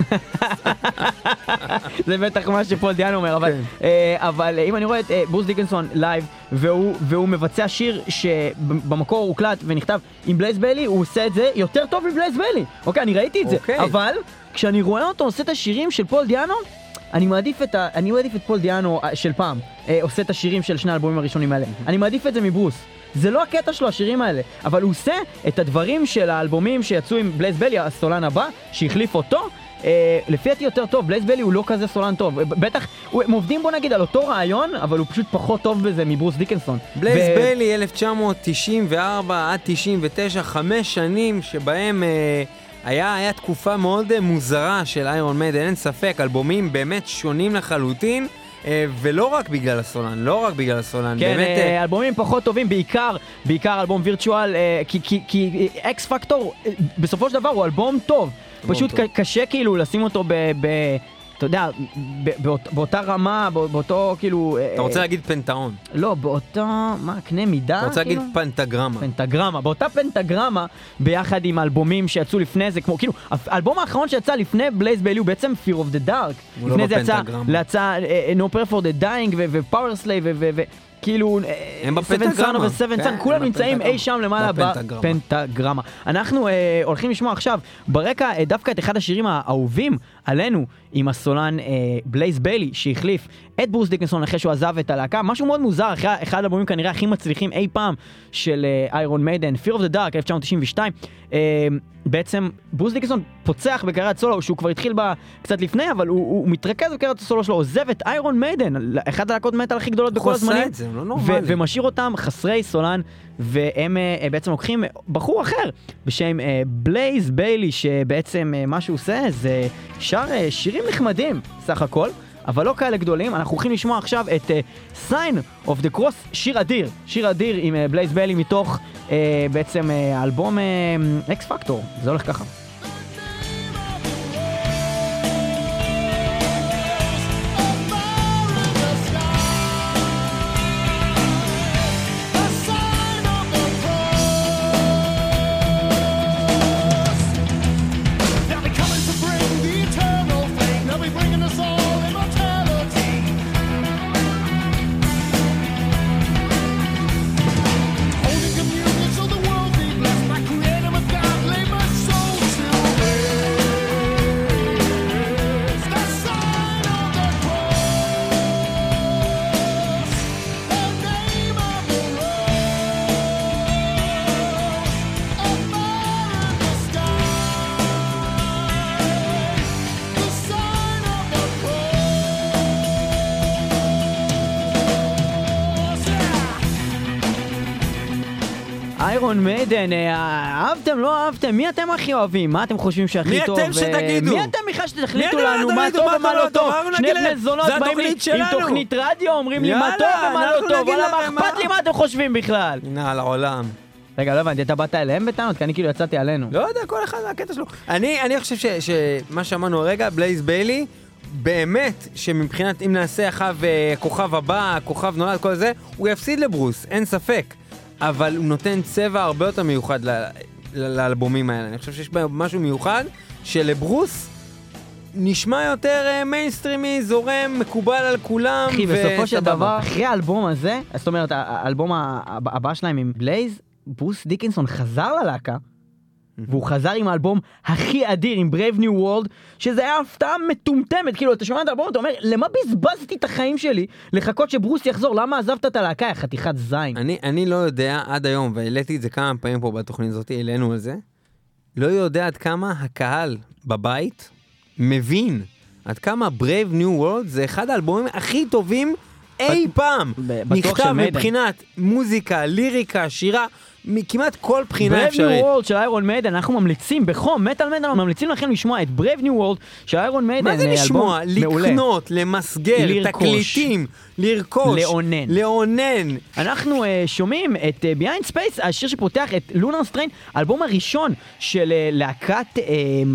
זה בטח מה שפול דיאנו אומר, אבל, כן. אה, אבל אם אני רואה את אה, ברוס דיקנסון לייב, והוא, והוא מבצע שיר שבמקור הוקלט ונכתב עם בלייז ביילי, הוא עושה את זה יותר טוב מבלייז ביילי. אוקיי, אני ראיתי את זה, אוקיי. אבל כשאני רואה אותו עושה את השירים של פול דיאנו, אני מעדיף את, ה, אני מעדיף את פול דיאנו אה, של פעם, אה, עושה את השירים של שני האלבומים הראשונים האלה. אני מעדיף את זה מברוס. זה לא הקטע שלו, השירים האלה, אבל הוא עושה את הדברים של האלבומים שיצאו עם בלייז ביילי, הסולן הבא, שהחליף אותו, אה, לפי דעתי יותר טוב, בלייז ביילי הוא לא כזה סולן טוב. בטח, הוא- הם עובדים בוא נגיד על אותו רעיון, אבל הוא פשוט פחות טוב בזה מברוס דיקנסון. בלייז ו- ביילי 1994 עד 99, חמש שנים שבהם אה, היה, היה תקופה מאוד אה, מוזרה של איירון מיידן, אין ספק, אלבומים באמת שונים לחלוטין, אה, ולא רק בגלל הסולן, לא רק בגלל הסולן, כן, באמת... אה, אלבומים פחות טובים, בעיקר, בעיקר אלבום וירטואל, כי- אקס פקטור, בסופו של דבר הוא אלבום טוב. אלבום פשוט טוב. קשה כאילו לשים אותו ב... ב- אתה יודע, באות- באותה רמה, בא- באותו כאילו... אה, אתה רוצה להגיד פנתאון, לא, באותו... מה, קנה מידה? אתה רוצה להגיד כאילו? פנטגרמה. פנטגרמה, באותה פנטגרמה ביחד עם האלבומים שיצאו לפני זה, כמו כאילו, האלבום האחרון שיצא לפני בלייז ביילי הוא בעצם Fear of the Dark. לא לפני זה יצא. יצא אה, No Prayer for the Dying ו-Power Slave וכאילו, הם בפנטגרמה. ו-Seven כן, Sun, כולם נמצאים. אי שם למעלה בפנטגרמה. אנחנו אה, הולכים לשמוע עכשיו ברקע אה, דווקא את אחד השירים האהובים עלינו עם הסולן אה, בלייז ביילי שהחליף את ברוס דיקנסון אחרי שהוא עזב את הלהקה, משהו מאוד מוזר, אחרי אחד האלבומים כנראה הכי מצליחים אי פעם של איירון מיידן, Fear of the Dark 1992. אה, בעצם ברוס דיקנסון פוצח בקריירת סולו שהוא כבר התחיל בה קצת לפני, אבל הוא, הוא מתרכז בקריירת הסולו שלו, עוזב את איירון מיידן, אחת הלהקות מטאל הכי גדולות בכל הזמנים. זה? לא ו-. ומשאיר אותם חסרי סולן, והם אה, אה, בעצם לוקחים בחור אחר בשם אה, בלייז ביילי, שבעצם אה, מה שהוא עושה זה שר אה, שירים נחמדים סך הכל. אבל לא כאלה גדולים, אנחנו הולכים לשמוע עכשיו את אה, Sign of the Cross, שיר אדיר, שיר אדיר עם אה, בלייז ביילי מתוך אה, בעצם אה, אלבום אקס פקטור, זה הולך ככה. איירון מיידן, אה, אהבתם, לא אהבתם, מי אתם הכי אוהבים? מה אתם חושבים שהכי מי טוב? אתם אה, שתגידו? מי אתם בכלל שתחליטו מי אתם לנו מה טוב מה ומה לא טוב? שני בני זונות באים לי עם. תוכנית רדיו, אומרים לי מה טוב ומה לא טוב, וואלה, מה אכפת? לי מה אתם חושבים בכלל? הנה על העולם. רגע, לא הבנתי, אתה באת אליהם בטענות? כי אני כאילו יצאתי עלינו. לא יודע, כל אחד מהקטע שלו. אני, חושב שמה שאמרנו הרגע, בלייז ביילי, באמת, שמבחינת אם נעשה אחאב אה, כוכב הבא, כוכב נולד, כל זה, הוא יפסיד לברוס, אין ספק. אבל הוא נותן צבע הרבה יותר מיוחד ל- ל- לאלבומים האלה. אני חושב שיש בהם משהו מיוחד, שלברוס נשמע יותר אה, מיינסטרימי, זורם, מקובל על כולם, אחי, בסופו של. דבר, אחרי האלבום הזה, זאת אומרת, האלבום הבא הבא שלהם עם בלייז, ברוס דיקנסון חזר ללהקה, והוא חזר עם האלבום הכי אדיר, עם Brave New World, שזה היה הפתעה מטומטמת, כאילו, אתה שומע את האלבום, אתה אומר, למה בזבזתי את החיים שלי לחכות שברוס יחזור? למה עזבת את הלהקה, יא חתיכת זין? אני, אני לא יודע עד היום, והעליתי את זה כמה פעמים פה בתוכנית הזאת, העלינו על זה, לא יודע עד כמה הקהל בבית מבין עד כמה Brave New World זה אחד האלבומים הכי טובים אי פעם נכתב. מבחינת מוזיקה, ליריקה, שירה, מכמעט כל בחינה Brave New אפשרית. World של איירון מיידן, אנחנו ממליצים בחום, מטאל מטאל, ממליצים לכם לשמוע את Brave New World של איירון מיידן. מה זה אה, לשמוע? לקנות, למסגר. תקליטים, לרכוש, לאונן. לאונן. אנחנו אה, שומעים את אה, Behind Space, השיר שפותח את Lunar Strain, האלבום הראשון של אה, להקת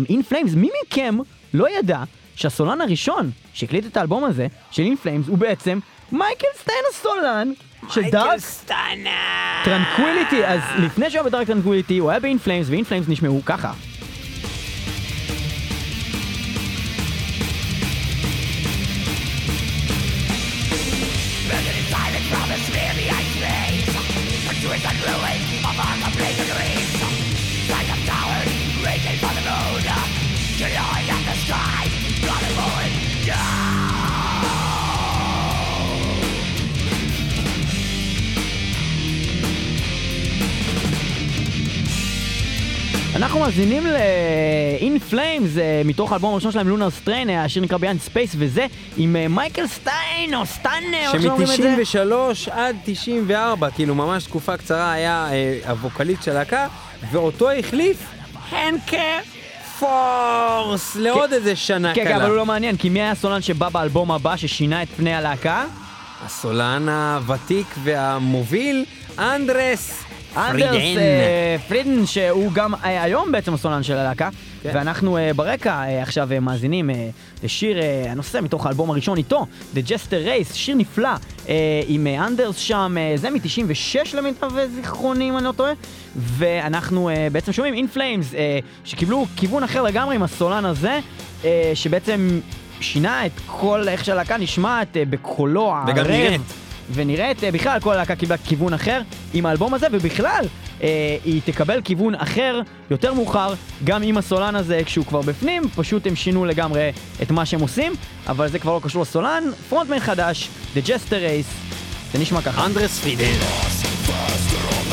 In אה, Flames. מי מכם לא ידע שהסולן הראשון שהקליט את האלבום הזה, של In Flames, הוא בעצם מייקל סטאנה הסולן של Dark סטאנה. Tranquillity. אז לפני שהוא היה ב-Dark Tranquillity, הוא היה ב-In Flames, ו-In Flames נשמעו ככה. אנחנו מאזינים ל-In Flames אה, מתוך האלבום הראשון שלהם, Lunar Strain, אה, השיר נקרא Behind Space, וזה עם אה, מייקל סטיין, או סטאנה, או איך שאומרים את זה. שמ-93 עד 94, כאילו ממש תקופה קצרה היה אה, הווקליסט של הלהקה, ואותו החליף הנקה פורס לעוד איזה שנה כן, כן, אבל קלה. הוא לא מעניין, כי מי היה הסולן שבא באלבום הבא ששינה את פני הלהקה? הסולן הוותיק והמוביל, אנדרס אנדרס פרידן. אה, פרידן, שהוא גם אה, היום בעצם הסולן של הלהקה, כן. ואנחנו אה, ברקע עכשיו מאזינים לשיר הנושא מתוך האלבום הראשון איתו, The Jester Race, שיר נפלא עם אנדרס שם, זה מ-96 למיטב זיכרוני אם אני לא טועה, ואנחנו בעצם שומעים In Flames, שקיבלו כיוון אחר לגמרי עם הסולן הזה, שבעצם שינה את כל איך שהלהקה נשמעת בקולו הערב. וגם נראית. ונראית, אה, בכלל כל הלהקה קיבלה כיוון אחר עם האלבום הזה, ובכלל אה, היא תקבל כיוון אחר יותר מאוחר, גם עם הסולן הזה כשהוא כבר בפנים, פשוט הם שינו לגמרי את מה שהם עושים, אבל זה כבר לא קשור לסולן, פרונטמן חדש, The Jester Race, זה נשמע ככה. אנדרס פרידן.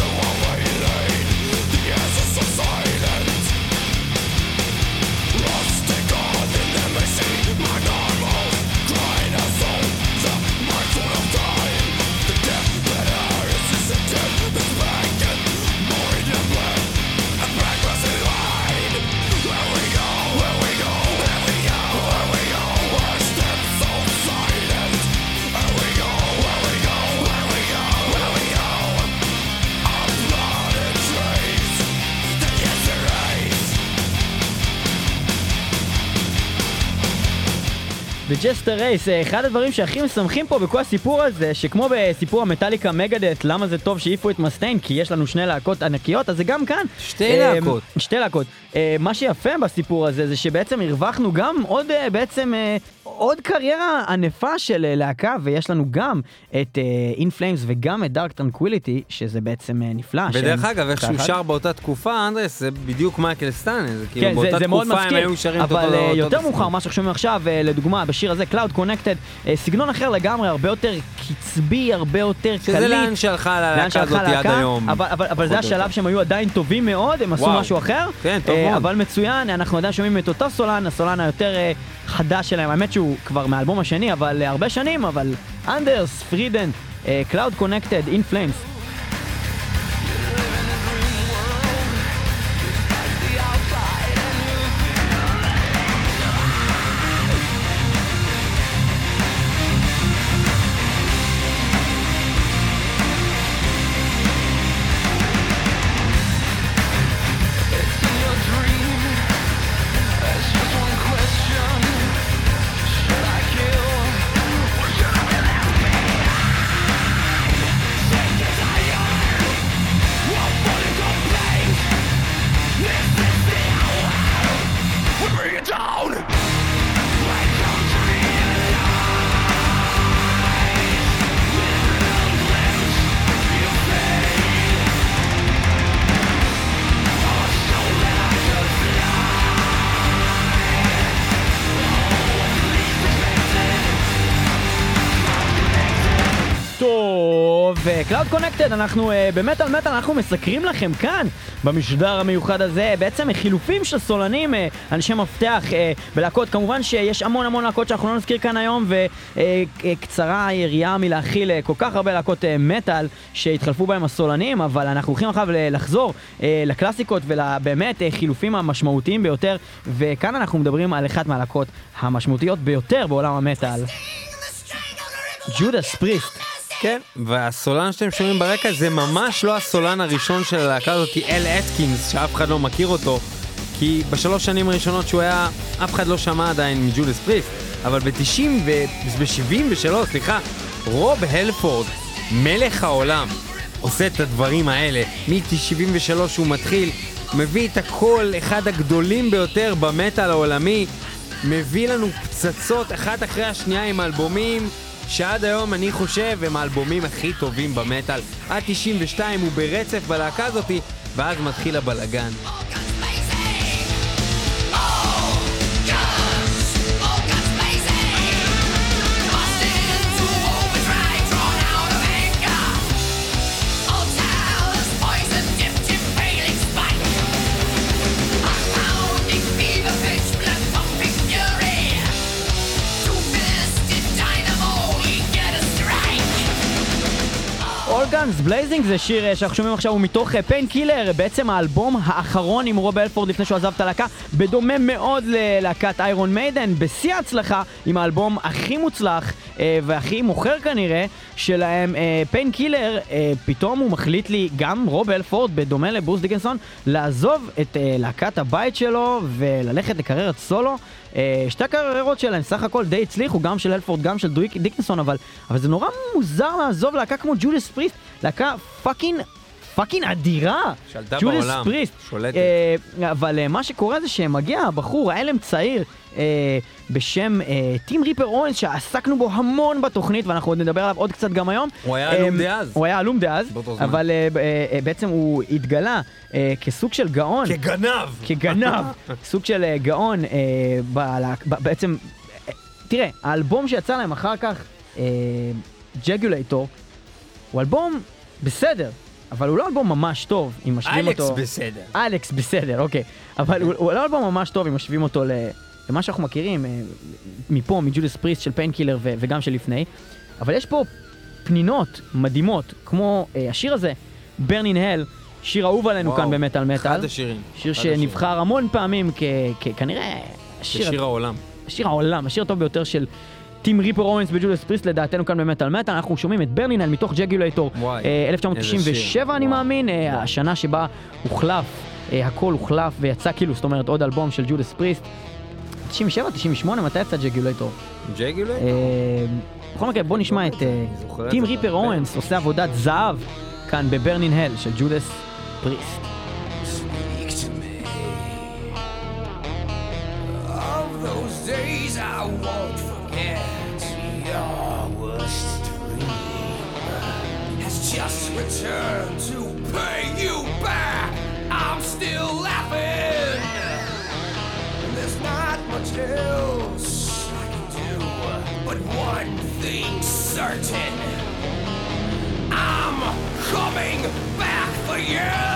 ו-Jester Race, אה, אחד הדברים שהכי משמחים פה בכל הסיפור הזה, שכמו בסיפור המטאליקה מגאדת', למה זה טוב שהעיפו את מסטיין, כי יש לנו שני להקות ענקיות, אז זה גם כאן. שתי אה, להקות. שתי להקות. אה, מה שיפה בסיפור הזה, זה שבעצם הרווחנו גם עוד, אה, בעצם, עוד קריירה ענפה של אה, להקה, ויש לנו גם את In Flames וגם את Dark Tranquillity, שזה בעצם אה, נפלא. ודרך אגב, איך שהוא. שר באותה תקופה, אנדרס, זה בדיוק מייקל סטאנה, זה כאילו כן, באותה זה, זה תקופה הם מזכיר, היו שרים את אותו אבל אה, יותר. מאוחר, מה שאנחנו שומעים עכשיו, לדוגמה, בשיר הזה, Cloud Connected, סגנון אחר לגמרי, הרבה יותר קצבי, הרבה יותר קליט. שזה לאן שהלכה שהלכה הזאת עד הלהקה, היום. אבל, אבל, אבל זה השלב. שהם היו עדיין טובים מאוד, הם עשו. משהו אחר. כן, טוב מאוד. אבל מצוין, אנחנו עדיין שומעים את אותו סולן, הסולן היותר חדש שלהם, האמת שהוא כבר מהאלבום השני, אבל אה, הרבה שנים, אבל אנדרס, פרידן, Cloud Connected, In קונקטד, אנחנו אה, במטאל מטאל, אנחנו מסקרים לכם כאן, במשדר המיוחד הזה, בעצם חילופים של סולנים, אה, אנשי מפתח אה, בלהקות, כמובן שיש המון המון להקות שאנחנו לא נזכיר כאן היום, וקצרה היריעה מלהכיל אה, כל כך הרבה להקות אה, מטאל שהתחלפו בהם הסולנים, אבל אנחנו הולכים עכשיו לחזור אה, לקלאסיקות ולבאמת אה, חילופים המשמעותיים ביותר, וכאן אנחנו מדברים על אחת מהלהקות המשמעותיות ביותר בעולם המטאל, ג'ודס פריסט. כן, והסולן שאתם שומעים ברקע זה ממש לא הסולן הראשון של הלהקה הזאת, אל אטקינס, שאף אחד לא מכיר אותו, כי בשלוש שנים הראשונות שהוא היה, אף אחד לא שמע עדיין מג'ודס פריסט, אבל ב-90 וב-73, סליחה, רוב הלפורד, מלך העולם, עושה את הדברים האלה. מ-73 הוא מתחיל, מביא את הקול, אחד הגדולים ביותר במטאל העולמי, מביא לנו פצצות אחת אחרי השנייה עם אלבומים שעד היום אני חושב הם האלבומים הכי טובים במטאל. עד 92 הוא ברצף בלהקה הזאתי, ואז מתחיל הבלגן. Blazing זה שיר אה, שאנחנו שומעים עכשיו הוא מתוך Painkiller, בעצם האלבום האחרון עם רוב הלפורד לפני שהוא עזב את הלהקה, בדומה מאוד ללהקת איירון מיידן, בשיא ההצלחה עם האלבום הכי מוצלח אה, והכי מוכר כנראה שלהם, Painkiller, פתאום הוא מחליט לי, גם רוב הלפורד, בדומה לברוס דיקנסון, לעזוב את אה, להקת הבית שלו וללכת לקריירת סולו. אה, שתי הקריירות שלהם סך הכל די הצליחו, גם של הלפורד, גם של דיקנסון, אבל, אבל זה נורא מוזר לעזוב להקה כמו ג'ודס פריסט, להקה fucking... fucking אדירה! שלטה בעולם, פריסט. שולטת. אה, אבל אה, מה שקורה זה שמגיע הבחור, הלם צעיר, אה, בשם אה, טים ריפר אוונס, שעסקנו בו המון בתוכנית, ואנחנו עוד נדבר עליו עוד קצת גם היום. הוא היה אה, אלום דאז. הוא היה אלום דאז. אבל אה, ב- אה, אה, בעצם הוא התגלה אה, כסוג של גאון. כגנב! כגנב, סוג של אה, גאון, אה, בלהק- ב- בעצם, אה, תראה, האלבום שיצא להם אחר כך, Jugulator, הוא אלבום בסדר, אבל הוא לא אלבום ממש טוב, אם משווים אלכס אותו... בסדר. אלכס בסדר, אוקיי. אבל הוא, הוא לא אלבום ממש טוב אם משווים אותו ל- למה שאנחנו מכירים, אה, מפה, מ-Judas Priest של Painkiller ו- וגם של לפני. אבל יש פה פנינות מדהימות, כמו אה, השיר הזה, Burn in Hell, שיר אהוב עלינו וואו, כאן במטאל מטאל. אחד השירים. שיר אחד השירים. שנבחר המון פעמים כ- כ- כנראה השיר, בשיר העולם. שיר העולם, השיר הטוב ביותר של טים ריפר אורנס ב-Judas Priest לדעתנו כאן במטאל מטאל, אנחנו שומעים את Burn in Hell מתוך איזה 1997 שיר. אני. מאמין, אה. השנה שבה הוחלף, אה, הכל הוחלף ויצא כאילו, זאת אומרת עוד אלבום של Judas Priest. 97, 98, מתי יצא Jugulator? Jugulator? אה, בכל מקרה בוא נשמע את זוכר את טים ריפר. אורנס עושה עבודת זהב כאן בברנין הל של ג'ודס פריסט. Those days I won't forget. Your worst dream has just returned to pay you back. I'm still laughing. There's not much else I can do, but one thing's certain. I'm coming back for you.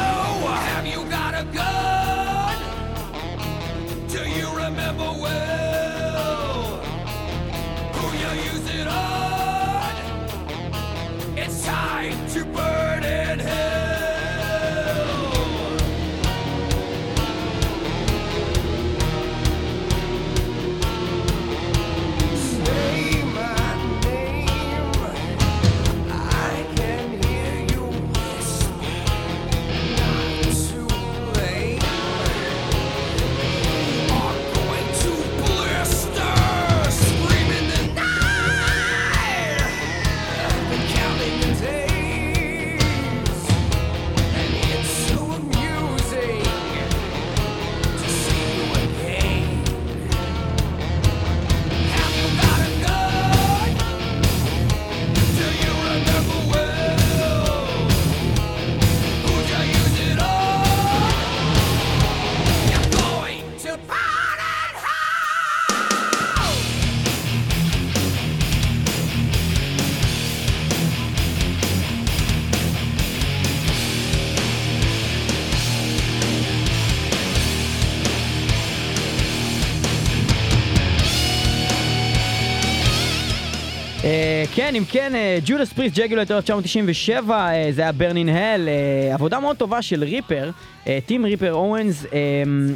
כן, אם כן, Judas Priest, Jugulator 1997, אה, זה היה Burn in Hell, אה, עבודה מאוד טובה של ריפר, טים ריפר אורנס,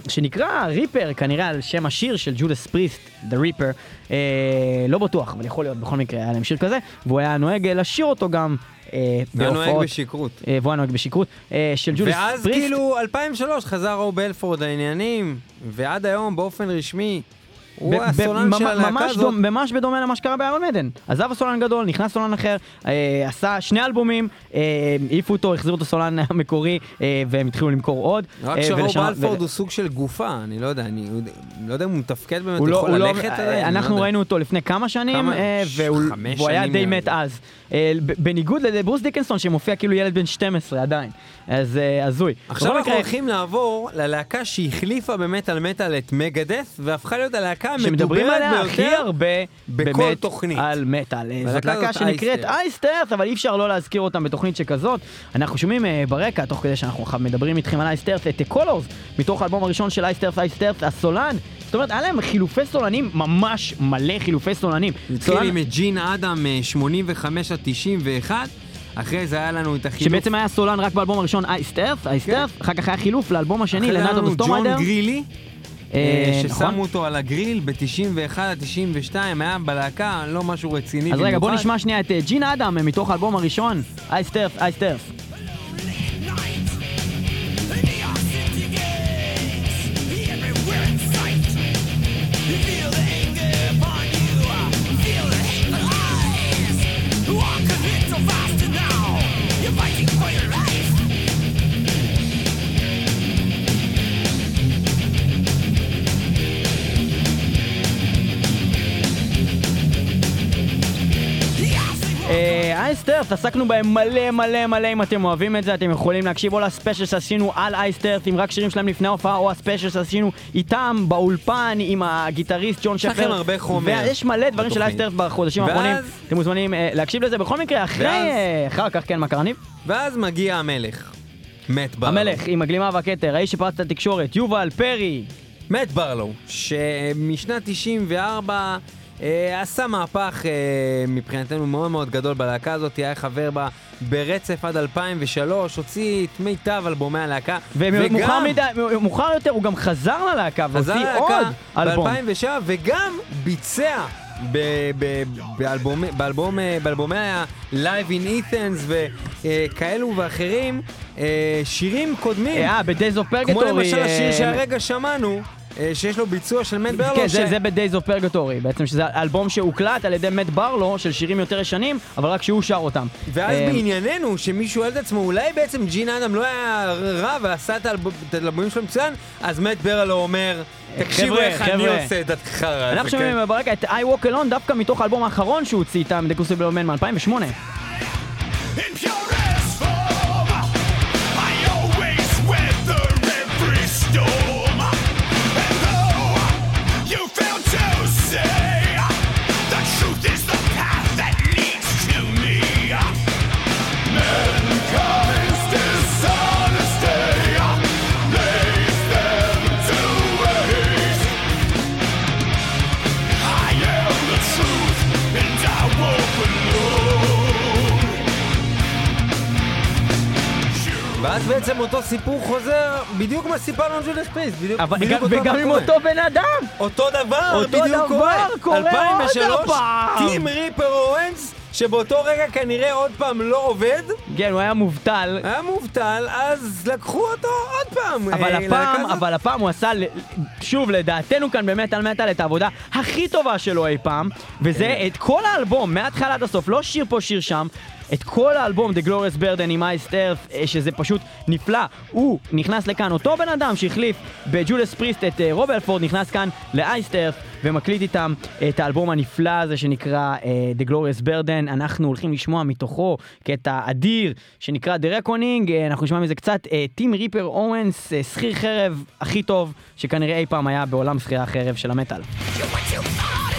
שנקרא ריפר, כנראה על שם השיר של Judas Priest, The Ripper, אה, לא בטוח, אבל יכול להיות בכל מקרה, היה להם שיר כזה, והוא היה נוהג אה, לשיר אותו גם אה, היה נוהג בהופעות. בשכרות. והוא נוהג בשכרות, של ואז Priest. כאילו 2003 חזר רוב הלפורד לעניינים, ועד היום באופן רשמי הוא ב- ב- הסולן של הלהקה ממש הזאת. דומ- ממש בדומה למה שקרה באיירון מדן. עזב הסולן גדול, נכנס סולן אחר, אה, עשה שני אלבומים, אה, העיפו אותו, החזירו את הסולן המקורי, אה, והם התחילו למכור עוד. רק אה, שרו ולשנות- בלפורד ו- הוא סוג של גופה, אני לא יודע, אני לא יודע אם הוא מתפקד באמת, הוא לא, יכול לא, ללכת אה, עדיין. אני אנחנו לא יודע. ראינו אותו לפני כמה שנים? אה, והוא היה די מת. אז. אה, בניגוד לברוס דיקנסון שמופיע כאילו ילד בן 12 עדיין. אז אה, הזוי. עכשיו אנחנו הולכים לעבור ללהקה שהחליפה במטאל מטאל את מגדס, והפכה להיות הלהקה שמדברים המדוברת עליה הכי ביותר. הרבה בכל תוכנית. על מטאל. אה, זאת להקה שנקראת אייסטרס. אבל אי אפשר לא להזכיר אותם בתוכנית שכזאת. אנחנו שומעים ברקע, תוך כדי שאנחנו מדברים איתכם על אייסטרס, את Colors, מתוך האלבום הראשון של אייסטרס, אייסטרס, הסולן. זאת אומרת, היה להם חילופי סולנים, ממש מלא חילופי סולנים. התחיל עם ג'ין אדם אה, 85 עד 91, אחרי זה היה לנו את החילוף. שבעצם היה סולן רק באלבום הראשון Iced Earth, Iced Earth, אחר כך היה חילוף לאלבום השני, ל-Night of the Stormrider. ג'ון גרילי, אה, אה, נכון. ששמו אותו על הגריל ב-91 עד 92, היה בלהקה, לא משהו רציני אז רגע, בוא. נשמע שנייה את אה, ג'ין אדם אה, מתוך האלבום הראשון, Iced Earth, Iced Earth. אה, אייסטרס, עסקנו בהם מלא מלא מלא, אם אתם אוהבים את זה, אתם יכולים להקשיב או לספיישל שעשינו על אייסטרס, עם רק שירים שלהם לפני ההופעה, או הספיישל שעשינו איתם באולפן עם הגיטריסט ג'ון יש לכם שפר. הרבה חומר ויש מלא דברים של. אייסטרס בחודשים האחרונים, אתם מוזמנים אה, להקשיב לזה. בכל מקרה, אחרי, אה, אחר כך, כן, מה קרה ניב? ואז מגיע המלך, מת ברלו. המלך עם הגלימה והכתר, האיש שפרץ את התקשורת, יובל פרי. מת ברלו, שמשנת 94 אה, עשה מהפך אה, מבחינתנו מאוד מאוד גדול בלהקה הזאת, היה חבר בה ברצף עד 2003, הוציא את מיטב אלבומי הלהקה, ומאוחר יותר הוא גם חזר ללהקה חזר והוציא ללהקה עוד אלבום. ב-2007 וגם ביצע באלבומי, באלבום, אה, ה-Live in Ethans וכאלו ואחרים, אה, שירים קודמים, אה, ב-Days of Purgatory. כמו למשל השיר אה, שהרגע שמענו, אה, שיש לו ביצוע של מת ברלו, כן, ש- זה, זה ב-Days of Purgatory, בעצם שזה אלבום שהוקלט על ידי מת ברלו של שירים יותר ישנים, אבל רק שהוא שר אותם. ואז אה, בענייננו, שמישהו שואל את עצמו, אולי בעצם ג'ין אדם לא היה רע ועשה את האלב- את האלבומים שלו מצוין, אז מת ברלו אומר, תקשיבו חבר'ה, איך אני. עושה את החרא הזה. אנחנו כן?" שומעים ברקע את I Walk Alone דווקא מתוך האלבום האחרון שהוא הוציא איתם, The Crucible Man מ-2008. בעצם אותו סיפור חוזר בדיוק מה שסיפרנו על ג'ודס פריסט, בדיוק אבל בדיוק אותו וגם עם. אותו בן אדם! אותו דבר אותו בדיוק דבר קורה. קורה עוד 2003, הפעם. טים ריפר אורנס, שבאותו רגע כנראה עוד פעם לא עובד, כן, הוא היה מובטל. היה מובטל, אז לקחו אותו עוד פעם. אבל אה, הפעם. אבל הפעם הוא עשה, שוב, לדעתנו כאן באמת על מטאל את העבודה הכי טובה שלו אי פעם, וזה את כל האלבום, מההתחלה עד הסוף, לא שיר פה, שיר שם. את כל האלבום, The Glorious Burden עם Earth, אה, שזה פשוט נפלא. הוא נכנס לכאן, אותו בן אדם שהחליף בג'ודס פריסט את אה, רוב אלפורד, נכנס כאן ל-Iced Earth ומקליט איתם את האלבום הנפלא הזה שנקרא אה, The Glorious Burden. אנחנו הולכים לשמוע מתוכו קטע אדיר שנקרא The Reckoning, אה, אנחנו נשמע מזה קצת. טים ריפר אורנס, שכיר חרב הכי טוב שכנראה אי פעם היה בעולם שכירי החרב של המטאל. You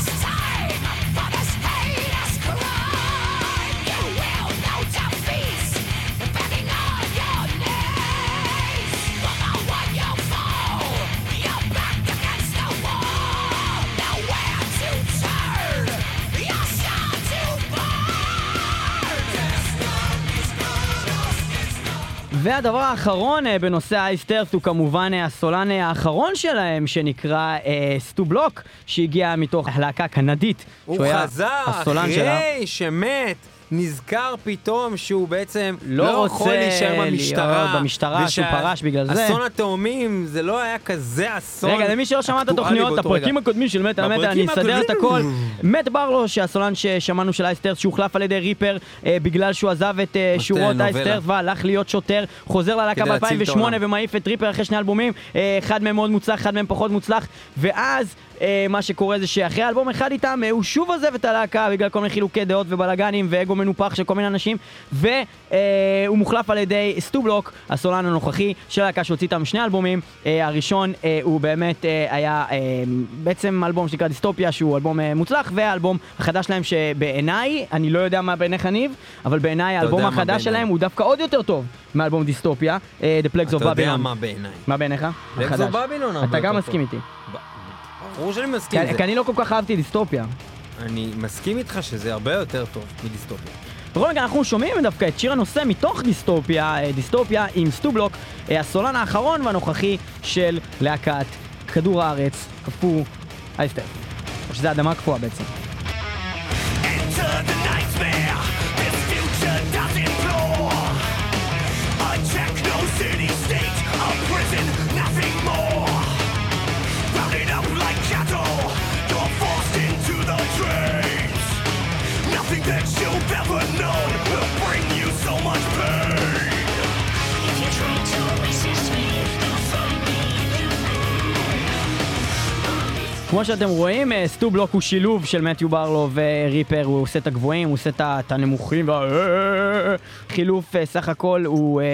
והדבר האחרון אה, בנושא אייסטרס הוא כמובן אה, הסולן אה, האחרון שלהם, שנקרא אה, סטו בלוק, שהגיע מתוך הלהקה הקנדית. הוא חזר הסולן שלה. אחרי שמת. נזכר פתאום שהוא בעצם לא לא, רוצה יכול להישאר במשטרה. להיות במשטרה, שהוא פרש בגלל זה. אסון התאומים זה לא היה כזה אסון. רגע, למי שלא שמע את התוכניות, הפרקים. הקודמים של מטה מטה, אני אסדר את הכל. מת ברלו, שהסולן ששמענו של אייסטרס, שהוחלף על ידי ריפר אה, בגלל שהוא עזב את אה, שורות. אייסטרס והלך להיות שוטר, חוזר ללהקה כדי להציל את ב-2008 העולם. ומעיף את ריפר אחרי שני אלבומים, אה, אחד מהם מאוד מוצלח, אחד מהם פחות מוצלח, ואז... אה, מה שקורה זה שאחרי אלבום אחד איתם, אה, הוא שוב עוזב את הלהקה בגלל כל מיני חילוקי דעות ובלאגנים ואגו מנופח של כל מיני אנשים, והוא מוחלף על ידי סטובלוק, הסולן הנוכחי של הלהקה שהוציא איתם שני אלבומים. אה, הראשון אה, הוא באמת אה, היה אה, בעצם אלבום שנקרא דיסטופיה, שהוא אלבום אה, מוצלח, והאלבום החדש שלהם שבעיניי, אני לא יודע מה בעיניך ניב, אבל בעיניי האלבום החדש. שלהם הוא דווקא עוד יותר טוב מאלבום דיסטופיה, אה, The Plagues of אתה יודע Babylon. מה בעיניי. מה בעיניך? Plagues of החדש. Babylon הרבה אתה גם מסכים. איתי. ברור שאני מסכים כי עם כי זה. אני לא כל כך אהבתי דיסטופיה. אני מסכים איתך שזה הרבה יותר טוב מדיסטופיה. בכל מקרה אנחנו שומעים דווקא את שיר הנושא מתוך דיסטופיה, אה, דיסטופיה עם סטובלוק, אה, הסולן האחרון והנוכחי של להקת כדור הארץ, קפוא אייסטר. או שזה אדמה קפואה בעצם. That you've ever known will bring you so much pain. If you try to resist me, you'll find me כמו שאתם רואים, אה, סטו בלוק הוא שילוב של מתיו ברלו וריפר, הוא עושה את הגבוהים, הוא עושה את הנמוכים, וה... חילוף אה, סך הכל הוא... אה,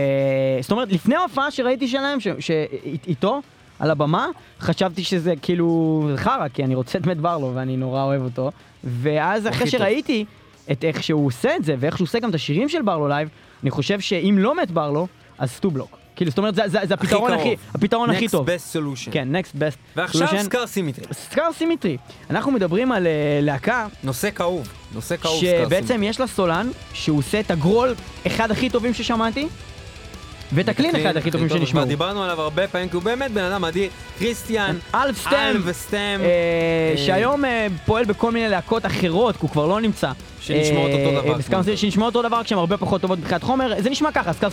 זאת אומרת, לפני ההופעה שראיתי שלהם, ש- שאיתו, על הבמה, חשבתי שזה כאילו חרא, כי אני רוצה את מת ברלו ואני נורא אוהב אותו. ואז אחרי הכי טוב. את איך שהוא עושה את זה, ואיך שהוא עושה גם את השירים של ברלו live, אני חושב שאם לא מת ברלו, אז סטו בלוק. כאילו, זאת אומרת, זה, זה, זה הפתרון הכי, קרוב. הפתרון הכי טוב. Next best solution. כן, next best. ועכשיו solution. Scar Symmetry. Scar Symmetry. אנחנו מדברים על אה, להקה נושא כאוב. נושא כאוב שבעצם Symmetry. יש לה סולן שהוא עושה את הגרול אחד הכי טובים ששמעתי ואת ה-clean אחד הכי טובים טוב, שנשמעו. דיברנו עליו הרבה פעמים, כי הוא באמת בן אדם אדיר. קריסטיאן, אלבסטם, אה, שהיום אה, פועל בכל מיני להקות אחרות, כי הוא כבר לא נמצא. שנשמעות אותו אה, דבר, אה, ב-Scar כמו Symmetry, שנשמעות אותו דבר, כשהן הרבה פחות טובות מבחינת חומר. זה נשמע ככה, Scar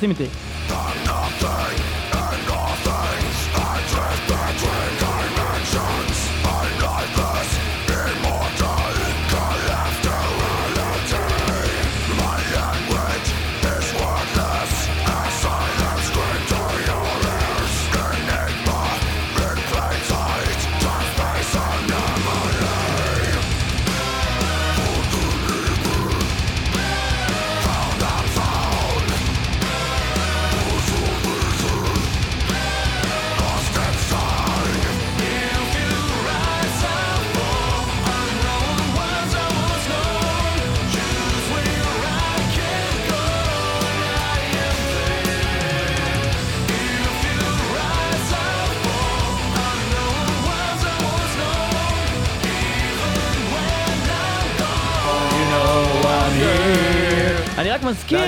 מזכיר.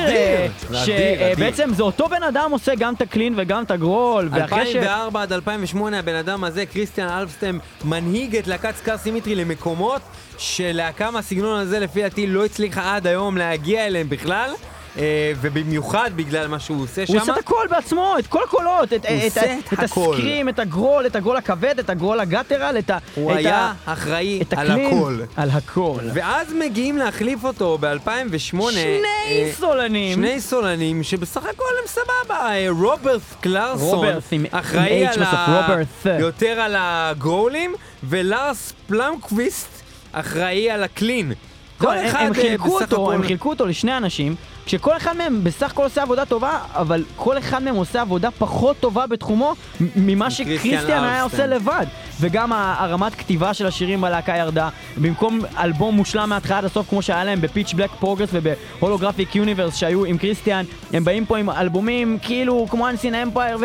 שבעצם זה אותו בן אדם עושה גם את הקלין וגם את הגרול, ואחרי ש... 2004 עד 2008 הבן אדם הזה, קריסטיאן אלפסטם, מנהיג את להקת סקאר סימטרי למקומות שלהקה מהסגנון הזה לפי דעתי לא הצליחה עד היום להגיע אליהם בכלל. אה, ובמיוחד בגלל מה שהוא עושה שם. הוא עושה את הכל בעצמו, את כל הקולות, את, הוא את, עושה את, את. הסקרים, את הגרול, את הגרול הכבד, את הגרול הגטרל, את, ה, הוא את, היה ה, אחראי את על הכל. על הכל. ואז מגיעים להחליף אותו ב-2008. שני סולנים. שני סולנים שבסך הכל הם סבבה. אה, רוברט קלרסון, אחראי על ה... יותר על הגרולים, ולארס פלמקוויסט אחראי על הקלין. כל אחד הם אה, חילקו אותו, הם חילקו אותו לשני אנשים, כשכל אחד מהם בסך הכל עושה עבודה טובה, אבל כל אחד מהם עושה עבודה פחות טובה בתחומו ממה קריסטיאן שקריסטיאן היה. עושה לבד. וגם הרמת כתיבה של השירים בלהקה ירדה. במקום אלבום מושלם מההתחלה עד הסוף, כמו שהיה להם ב-Pitch Black Progress וב-Holographic Universe שהיו עם קריסטיאן, הם באים פה עם אלבומים כאילו כמו Unseen Empire ו...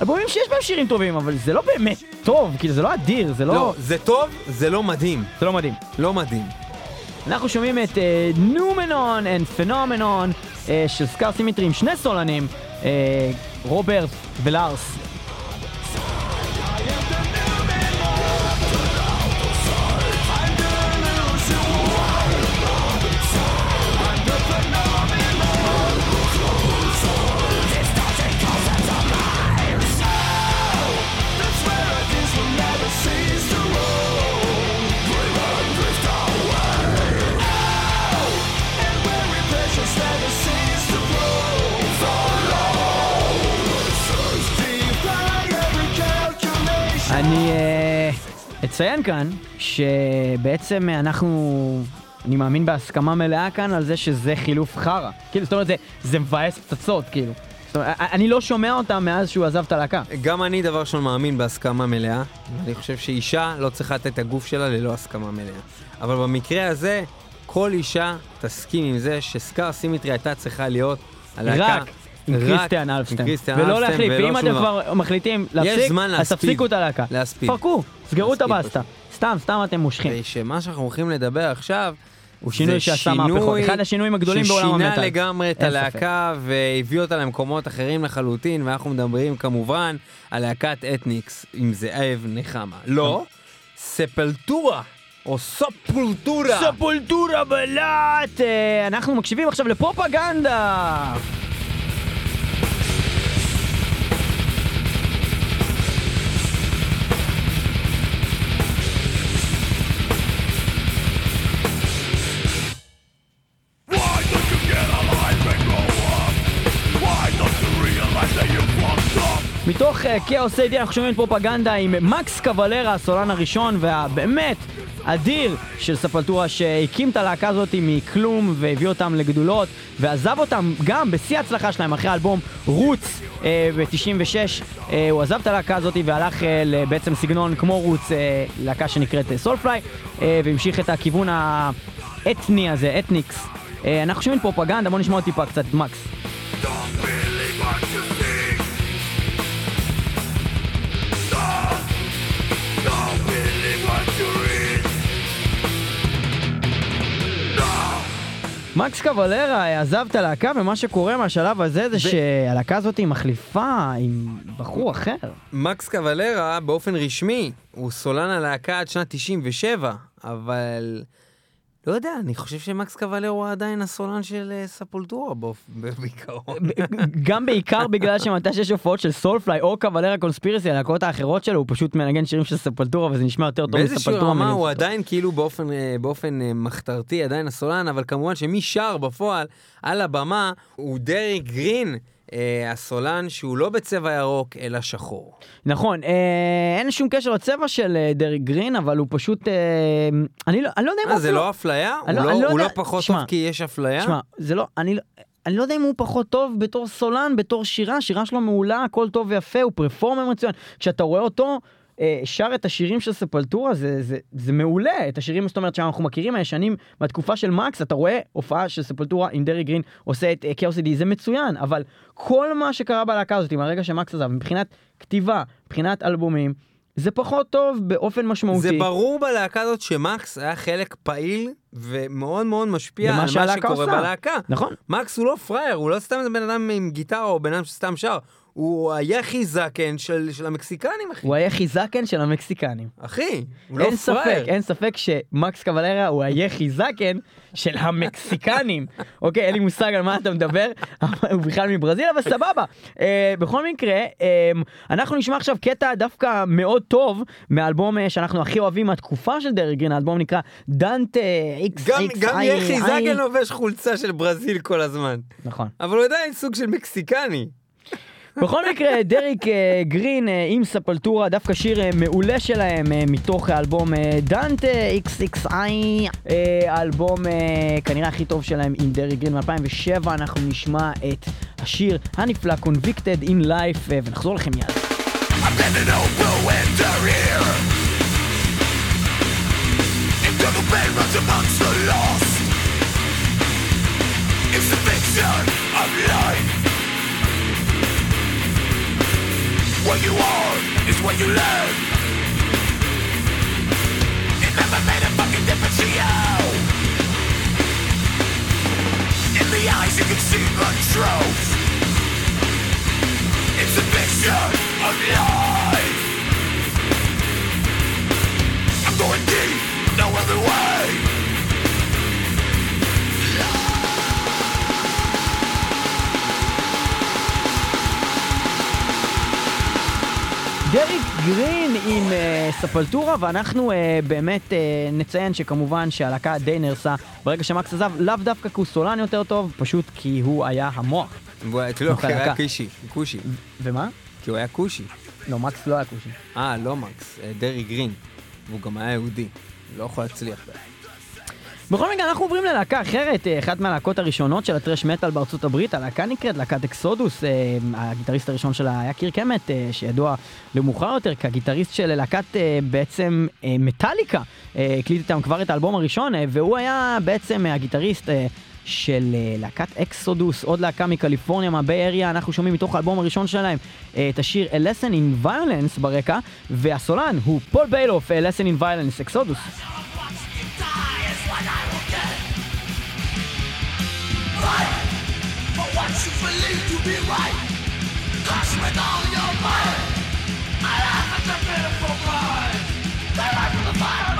אלבומים שיש בהם שירים טובים, אבל זה לא באמת טוב, כאילו זה לא אדיר, זה לא... לא, זה טוב, זה לא מדהים. זה לא מדהים. לא מדהים. אנחנו שומעים את Noumenon and Phenomenon אה, של Scar Symmetry עם שני סולנים, אה, רוברט ולארס. אני אה, אציין כאן שבעצם אנחנו, אני מאמין בהסכמה מלאה כאן על זה שזה חילוף חרא. כאילו, זאת אומרת, זה, זה מבאס פצצות, כאילו. זאת אומרת, אני לא שומע אותם מאז שהוא עזב את הלהקה. גם אני דבר ראשון מאמין בהסכמה מלאה. אני חושב שאישה לא צריכה לתת את הגוף שלה ללא הסכמה מלאה. אבל במקרה הזה, כל אישה תסכים עם זה שסקאר סימטרי הייתה צריכה להיות הלהקה... רק עם קריסטיאן אלפסטיין. ולא להחליף, ואם אתם. כבר מחליטים להפסיק, אז. תפסיקו את הלהקה. להספיד. פרקו, סגרו את הבסטה. סתם, סתם אתם מושכים. שמה שאנחנו הולכים לדבר עכשיו... הוא שינוי שעשה מהפכות. אחד השינויים הגדולים בעולם המטאל. ששינה לגמרי את. הלהקה והביא אותה למקומות אחרים לחלוטין, ואנחנו מדברים כמובן על להקת אתניקס עם זאב נחמה. לא, ספלטורה, או. ספולטורה בלאט! אה, אנחנו מקשיבים עכשיו לפרופגנדה! מתוך אה, כאוס איי-די אנחנו שומעים פרופגנדה עם מקס קוולרה, הסולן הראשון והבאמת אדיר של ספלטורה שהקים את הלהקה הזאת מכלום והביא אותם לגדולות ועזב אותם גם בשיא ההצלחה שלהם אחרי האלבום רוץ אה, ב-96. אה, הוא עזב את הלהקה הזאת והלך אה, לבעצם סגנון כמו רוץ, אה, להקה שנקראת סולפליי אה, והמשיך את הכיוון האתני הזה, אתניקס אה, אנחנו שומעים פרופגנדה, בוא נשמע עוד טיפה קצת את מקס. Don't מקס קוולרה אה, עזב את הלהקה, ומה שקורה מהשלב הזה זה שהלהקה הזאת היא מחליפה עם בחור אחר. מקס קוולרה באופן רשמי הוא סולן הלהקה עד שנת 97, אבל לא יודע, אני חושב שמקס קוולרה הוא עדיין הסולן של אה, ספולטורה בעיקרון. גם בעיקר בגלל שמתי שיש הופעות של סולפליי או קוולרה קונספירסי, הלהקות האחרות שלו, הוא פשוט מנגן שירים של ספלטורה וזה נשמע יותר טוב באיזושהי מספלטורה. רמה הוא. עדיין כאילו באופן, אה, באופן אה, מחתרתי עדיין הסולן, אבל כמובן שמי שר בפועל על הבמה הוא דרי גרין, הסולן שהוא לא בצבע ירוק אלא שחור. נכון, אה, אין שום קשר לצבע של אה, דריק גרין, אבל הוא פשוט... אה, אני לא אני לא יודע אם אה, הוא... זה לא אפליה? אני הוא לא- לא- לא לא פחות טוב כי יש אפליה? שמע, זה לא, אני, לא- אני לא יודע אם הוא פחות טוב בתור סולן, בתור שירה, שירה שלו מעולה, הכל טוב ויפה, הוא פרפורמר מצוין. כשאתה רואה אותו אה, שר את השירים של ספלטורה, זה, זה, זה מעולה. את השירים, זאת אומרת, שאנחנו מכירים הישנים מהתקופה של מקס, אתה רואה הופעה של ספלטורה עם דרי גרין עושה את כאוס די, זה מצוין, אבל כל מה שקרה בלהקה הזאת, מהרגע שמקס עזב, מבחינת כתיבה, מבחינת אלבומים, זה פחות טוב באופן משמעותי. זה ברור בלהקה הזאת שמקס היה חלק פעיל ומאוד מאוד משפיע על מה שקורה עושה. בלהקה. נכון. מקס הוא לא פראייר, הוא לא סתם בן אדם עם גיטרה או בן אדם שסתם שר. הוא היחי זקן של, של המקסיקנים, אחי. הוא היה חיזקן של המקסיקנים. אחי, הוא לא אין ספק, פראייר. אין ספק שמקס קוולרה הוא היחי זקן של המקסיקנים. אוקיי, אין לי מושג על מה אתה מדבר, הוא בכלל מברזיל, אבל סבבה. אה, בכל מקרה, אה, אנחנו נשמע עכשיו קטע דווקא מאוד טוב מהאלבום אה, שאנחנו הכי אוהבים מהתקופה של דריק גרין, האלבום נקרא דנטה איקס איקס גם יחי. זקן לובש חולצה של ברזיל כל הזמן. נכון. אבל הוא עדיין סוג של מקסיקני. בכל מקרה, דריק אה, גרין אה, עם Sepultura, דווקא שיר אה, מעולה שלהם מתוך האלבום Dante XXI, האלבום אה, כנראה הכי טוב שלהם עם דריק גרין מ-2007, אנחנו נשמע את השיר הנפלא Convicted in Life ונחזור לכם bedrooms amongst the of life What you are is what you learn It never made a fucking difference to you In the eyes you can see the truth. It's a picture of life. I'm going deep, no other way. דריק גרין עם אה, ספלטורה, ואנחנו אה, באמת אה, נציין שכמובן שהלהקה די נהרסה ברגע שמקס עזב, לאו דווקא כי הוא סולן יותר טוב, פשוט כי הוא היה המוח. לא, כי הוא היה חלקה. קישי, כושי. ומה? כי הוא היה כושי. לא, מקס לא היה כושי. אה, לא מקס, דרי גרין. והוא גם היה יהודי. לא יכול להצליח. בכל מקרה, אנחנו עוברים ללהקה אחרת, אה, אחת מהלהקות הראשונות של הטרש מטאל בארצות הברית, הלהקה נקראת להקת אקסודוס, אה, הגיטריסט הראשון שלה היה קירק אמט, אה, שידוע למאוחר יותר כגיטריסט של להקת בעצם מטאליקה, הקליט איתם כבר את האלבום הראשון, והוא היה בעצם הגיטריסט של להקת Exodus, עוד להקה מקליפורניה, מה-Bay Area, אנחנו שומעים מתוך האלבום הראשון שלהם את השיר A Lesson in Violence ברקע, והסולן הוא פול ביילוף, A Lesson in Violence, Exodus. For what you believe to be right, crush with all your might. I laugh at your pitiful cries. They run from the fire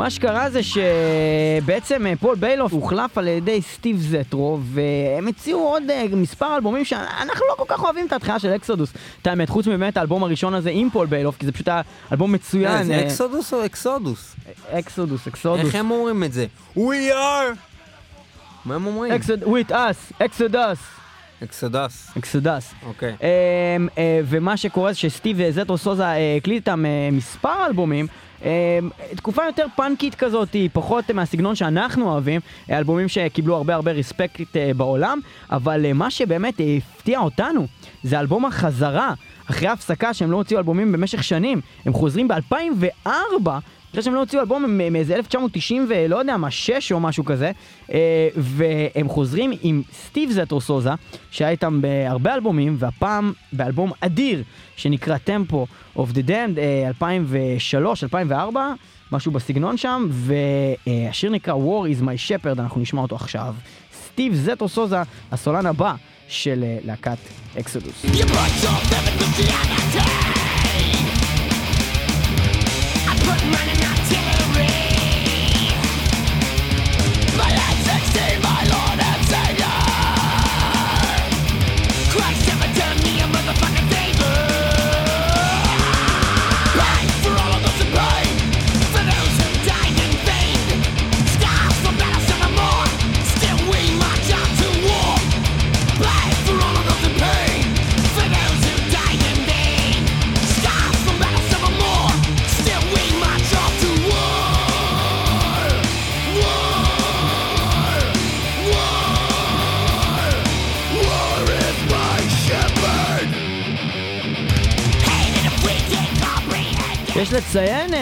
מה שקרה זה שבעצם אה, פול ביילוף הוחלף על ידי סטיב זטרו והם הציעו עוד אה, מספר אלבומים שאנחנו לא כל כך אוהבים את ההתחלה של Exodus. את האמת, חוץ מבאמת האלבום הראשון הזה עם פול ביילוף, כי זה פשוט היה אלבום מצוין. אה, זה Exodus או Exodus? Exodus, Exodus. איך הם אומרים את זה? We are! מה הם אומרים? with us, Exodus. Exodus. Exodus. אוקיי. אמ, ומה שקורה זה שסטיב זטרו סוזה הקליט איתם מספר אלבומים. אה, תקופה יותר פאנקית כזאת, היא פחות מהסגנון שאנחנו אוהבים, אלבומים שקיבלו הרבה הרבה רספקט אה, בעולם, אבל אה, מה שבאמת הפתיע אותנו זה אלבום החזרה, אחרי הפסקה שהם לא הוציאו אלבומים במשך שנים, הם חוזרים ב-2004 אחרי שהם לא הוציאו אלבום מאיזה 1990 ולא יודע מה, 6 או משהו כזה, אה, והם חוזרים עם סטיב זטרו סוזה, שהיה איתם בהרבה אלבומים, והפעם באלבום אדיר שנקרא טמפו of the Damned, אה, 2003, 2004, משהו בסגנון שם, והשיר נקרא War is my shepherd, אנחנו נשמע אותו עכשיו. סטיב זטרו סוזה, הסולן הבא של אה, להקת אקסודוס. You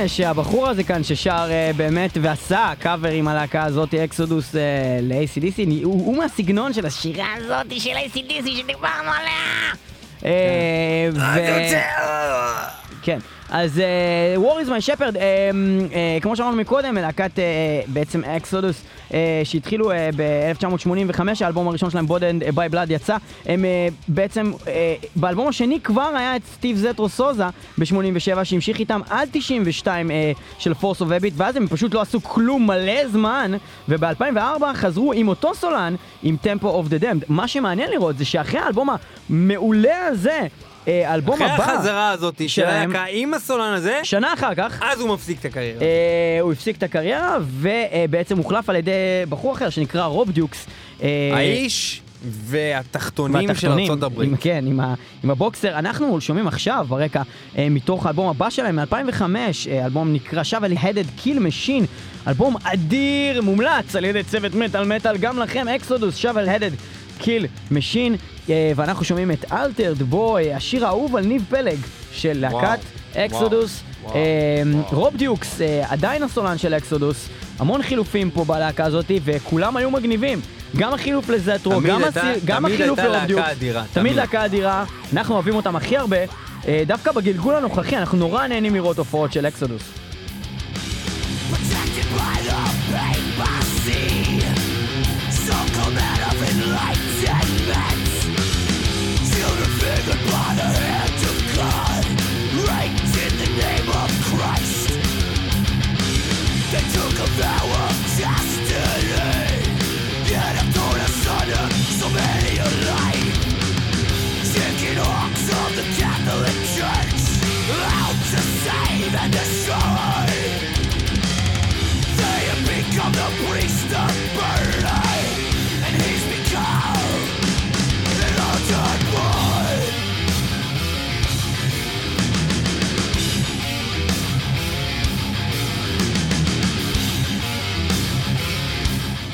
שהבחור הזה כאן ששר אה, באמת ועשה קאבר עם הלהקה הזאת, Exodus אה, ל-AC/DC, הוא, הוא מהסגנון של השירה הזאת של AC/DC שדיברנו עליה! אה, ו- כן, אז אה, War is my shepherd, אה, אה, כמו שאמרנו מקודם, להקת בעצם Exodus, שהתחילו אה, ב-1985, האלבום הראשון שלהם, Bonded by Blood יצא, הם בעצם, באלבום השני כבר היה את סטיב זטרו סוזה ב-87, שהמשיך איתם עד 92 אה, של Force of Habit, ואז הם פשוט לא עשו כלום מלא זמן, וב-2004 חזרו עם אותו סולן, עם Tempo of the Damned. מה שמעניין לראות זה שאחרי האלבום המעולה הזה, אה, האלבום אחרי הבא... החזרה הזאת של הלהקה עם הסולן הזה, שנה אחר כך, אז הוא מפסיק את הקריירה. אה, הוא הפסיק את הקריירה, ובעצם הוחלף על ידי בחור אחר שנקרא רוב דיוקס. אה, האיש והתחתונים של והתחתונים, ארצות הברית. עם, כן, עם, ה, עם הבוקסר. אנחנו שומעים עכשיו ברקע אה, מתוך האלבום הבא שלהם מ-2005, אה, אלבום נקרא Shovel Headed Kill Machine, אלבום אדיר, מומלץ על ידי צוות מטאל מטאל, גם לכם, Exodus, Shovel Headed Kill Machine. אה, ואנחנו שומעים את Altered Boy, השיר האהוב על ניב פלג של להקת Exodus. אה. רוב דיוקס, אה, עדיין הסולן של Exodus, המון חילופים פה בלהקה הזאת, וכולם היו מגניבים. גם החילוף לזטרו, גם, הייתה- הסיר, גם תמיד החילוף הייתה לרוב דיוקס. להקה אדירה, תמיד תמיד. להקה אדירה, אנחנו אוהבים אותם הכי הרבה. דווקא בגלגול הנוכחי אנחנו נורא נהנים לראות הופעות של אקסודוס. Protected by the pain I see So come out of enlightenment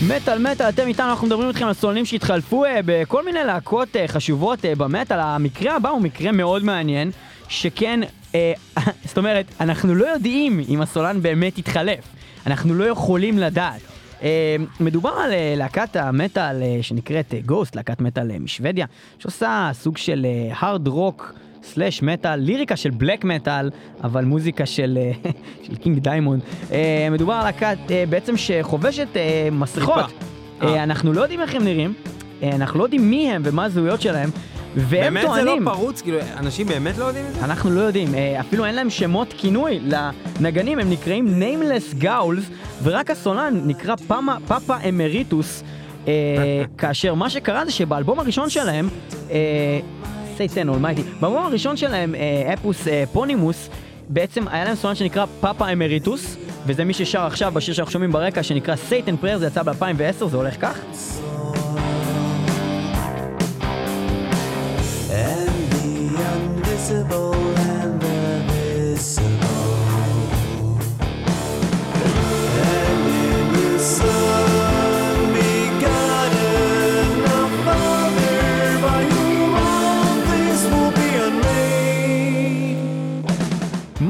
מטאל מטאל, אתם איתנו, אנחנו מדברים איתכם על סולנים שהתחלפו אה, בכל מיני להקות אה, חשובות אה, במטאל. המקרה הבא הוא מקרה מאוד מעניין, שכן, אה, זאת אומרת, אנחנו לא יודעים אם הסולן באמת התחלף. אנחנו לא יכולים לדעת. אה, מדובר על אה, להקת המטאל אה, שנקראת Ghost, להקת מטאל אה, משוודיה, שעושה סוג של הארד רוק. slash מטאל, ליריקה של בלק מטאל, אבל מוזיקה של, אה, של קינג דיימונד. אה, מדובר על להקת אה, בעצם שחובשת מסכות. אנחנו לא יודעים איך הם נראים, אנחנו לא יודעים מי הם ומה הזהויות שלהם, והם באמת זה טוענים... לא פרוץ? כאילו, אנשים באמת לא יודעים את זה? אנחנו לא יודעים, אפילו אין להם שמות כינוי לנגנים, הם נקראים Nameless Ghouls, ורק הסולן נקרא פאמה, פאפה אמריטוס, אה, כאשר מה שקרה זה שבאלבום הראשון שלהם, אה, Satan Almighty, באלבום הראשון שלהם, אה, אפוס אה, Eponymous, בעצם היה להם סולן שנקרא פאפה אמריטוס, וזה מי ששר עכשיו בשיר שאנחנו שומעים ברקע, שנקרא Satan Prayer, זה יצא ב-2010, זה הולך כך.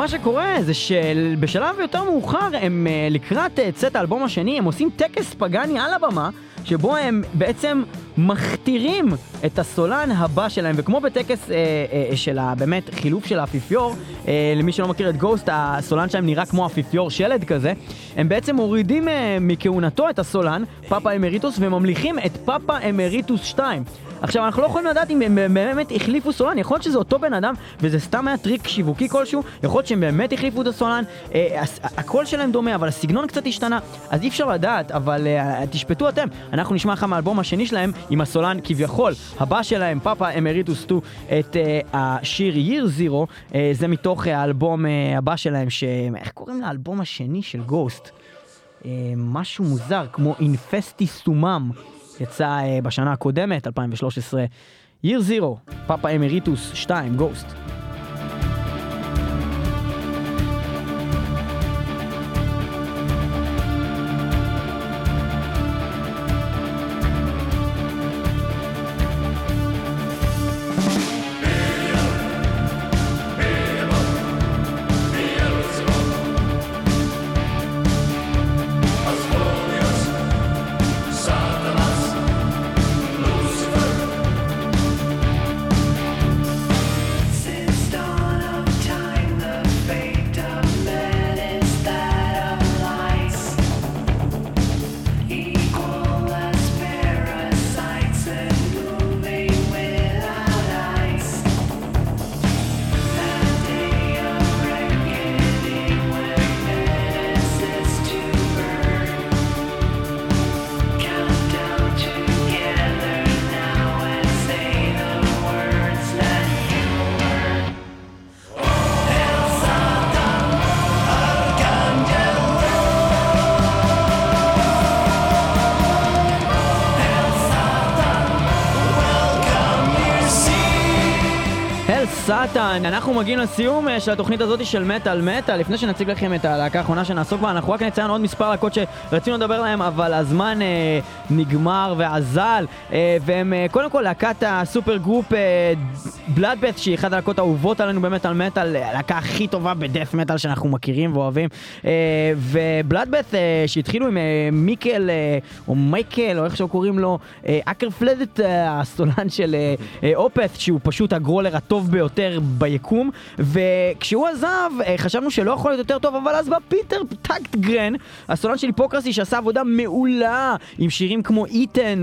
מה שקורה זה שבשלב יותר מאוחר הם אה, לקראת אה, צאת האלבום השני הם עושים טקס פגאני על הבמה שבו הם בעצם מכתירים את הסולן הבא שלהם וכמו בטקס אה, אה, של באמת חילוף של האפיפיור אה, למי שלא מכיר את גוסט הסולן שלהם נראה כמו אפיפיור שלד כזה הם בעצם מורידים אה, מכהונתו את הסולן פאפה אמריטוס וממליכים את פאפה אמריטוס 2 עכשיו, אנחנו לא יכולים לדעת אם הם באמת החליפו סולן, יכול להיות שזה אותו בן אדם, וזה סתם היה טריק שיווקי כלשהו, יכול להיות שהם באמת החליפו את הסולן, אה, הקול שלהם דומה, אבל הסגנון קצת השתנה, אז אי אפשר לדעת, אבל אה, תשפטו אתם. אנחנו נשמע לך מהאלבום השני שלהם, עם הסולן כביכול, הבא שלהם, פאפה אמריטוס 2, את אה, השיר Year Zero, אה, זה מתוך אה, האלבום אה, הבא שלהם, ש... איך קוראים לאלבום השני של Ghost? אה, משהו מוזר, כמו Infestissumam, יצא אה, בשנה הקודמת, 2013. Year Zero, פאפה אמריטוס 2, גוסט. Perfecto. סאטן. אנחנו מגיעים לסיום אה, של התוכנית הזאת של מטאל מטאל. לפני שנציג לכם את הלהקה האחרונה שנעסוק בה, אנחנו רק נציין עוד מספר להקות שרצינו לדבר עליהן, אבל הזמן אה, נגמר ואזל. אה, והם אה, קודם כל להקת ה supergroup Bloodbath, שהיא אחת הלהקות האהובות עלינו במטאל מטאל, אה, הלהקה הכי טובה בדת' מטאל שאנחנו מכירים ואוהבים. אה, ו Bloodbath, אה, שהתחילו עם אה, מיקל, אה, או מייקל, או איך שהוא קוראים לו, אה, אקרפלדט, אה, הסולן של אה, אה, Opeth, שהוא פשוט ה growler הטוב ביותר ביקום, וכשהוא עזב, אה, חשבנו שלא יכול להיות יותר טוב, אבל אז בא פיטר טקטגרן, הסולן של Hypocrisy, שעשה עבודה מעולה עם שירים כמו Eaten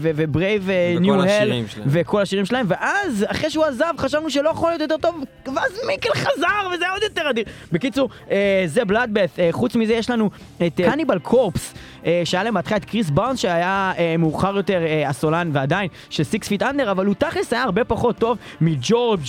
ו Brave New Hell. וכל השירים שלהם, ואז, אחרי שהוא עזב, חשבנו שלא יכול להיות יותר טוב, ואז מיקל חזר, וזה היה עוד יותר אדיר. בקיצור, אה, זה Bloodbath, אה, חוץ מזה יש לנו את Cannibal Corpse, שהיה להם בהתחלה את קריס בארנס, שהיה אה, מאוחר יותר אה, הסולן ועדיין של Six Feet Under, אבל הוא תכלס היה הרבה פחות טוב מג'ורג'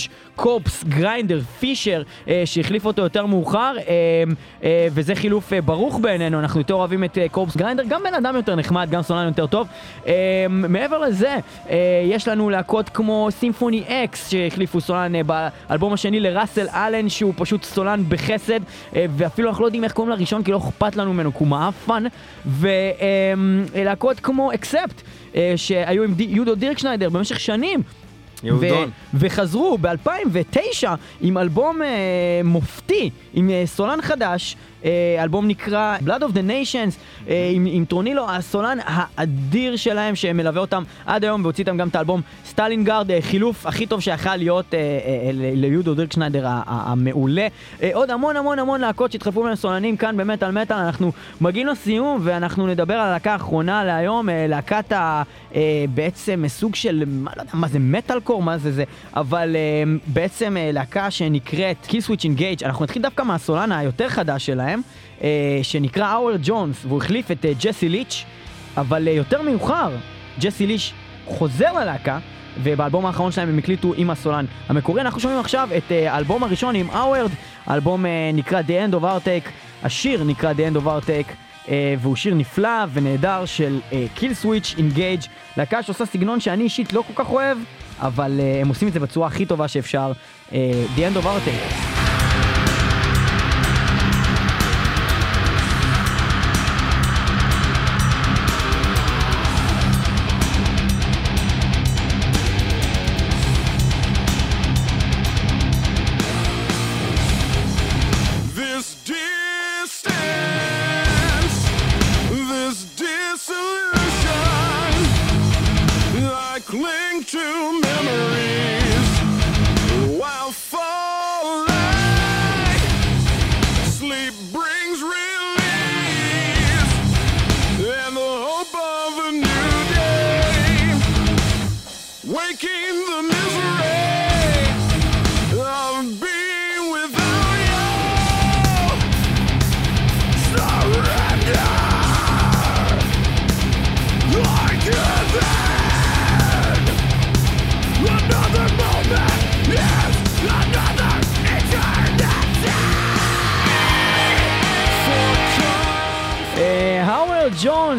Corpse, Grinder, פישר, אה, שהחליף אותו יותר מאוחר, אה, אה, וזה חילוף אה, ברוך בעינינו, אנחנו יותר אוהבים את אה, Corpse Grinder, גם בן אדם יותר נחמד, גם סולן יותר טוב. אה, מעבר לזה, אה, יש לנו להקות כמו Symphony X, שהחליפו סולן אה, באלבום השני לראסל אלן, שהוא פשוט סולן בחסד, אה, ואפילו אנחנו לא יודעים איך קוראים לראשון, כי לא אכפת לנו ממנו, כי הוא מעפן. ולהקות כמו Accept, שהיו עם אודו דירקשניידר במשך שנים. וחזרו ב-2009 עם אלבום אה, מופתי, עם אה, סולן חדש, אה, אלבום נקרא Blood of the Nations, אה, עם, עם טורנילו, הסולן האדיר שלהם שמלווה אותם עד היום, והוציא איתם גם את האלבום סטלינגרד, אה, חילוף הכי טוב שיכל להיות אה, אה, ל- לאודו דירקשניידר המעולה. אה, עוד המון המון המון להקות שהתחלפו להם סולנים כאן במטאל מטאל, אנחנו מגיעים לסיום ואנחנו נדבר על הלהקה האחרונה להיום, אה, להקת ה... אה, בעצם סוג של, מה, לא יודע מה זה מטאל קור, מה זה זה, אבל אה, בעצם אה, להקה שנקראת Killswitch Engage, אנחנו נתחיל דווקא מהסולן היותר חדש שלהם, אה, שנקרא האוורד ג'ונס, והוא החליף את אה, ג'סי ליץ', אבל אה, יותר מאוחר, ג'סי ליץ' חוזר ללהקה. ובאלבום האחרון שלהם הם הקליטו עם הסולן המקורי. אנחנו שומעים עכשיו את האלבום הראשון עם האוורד, האלבום נקרא The End of Our השיר נקרא The End of Our אה, והוא שיר נפלא ונהדר של קיל סוויץ' אינגייג', להקה שעושה סגנון שאני אישית לא כל כך אוהב, אבל אה, הם עושים את זה בצורה הכי טובה שאפשר. אה, The End of Our.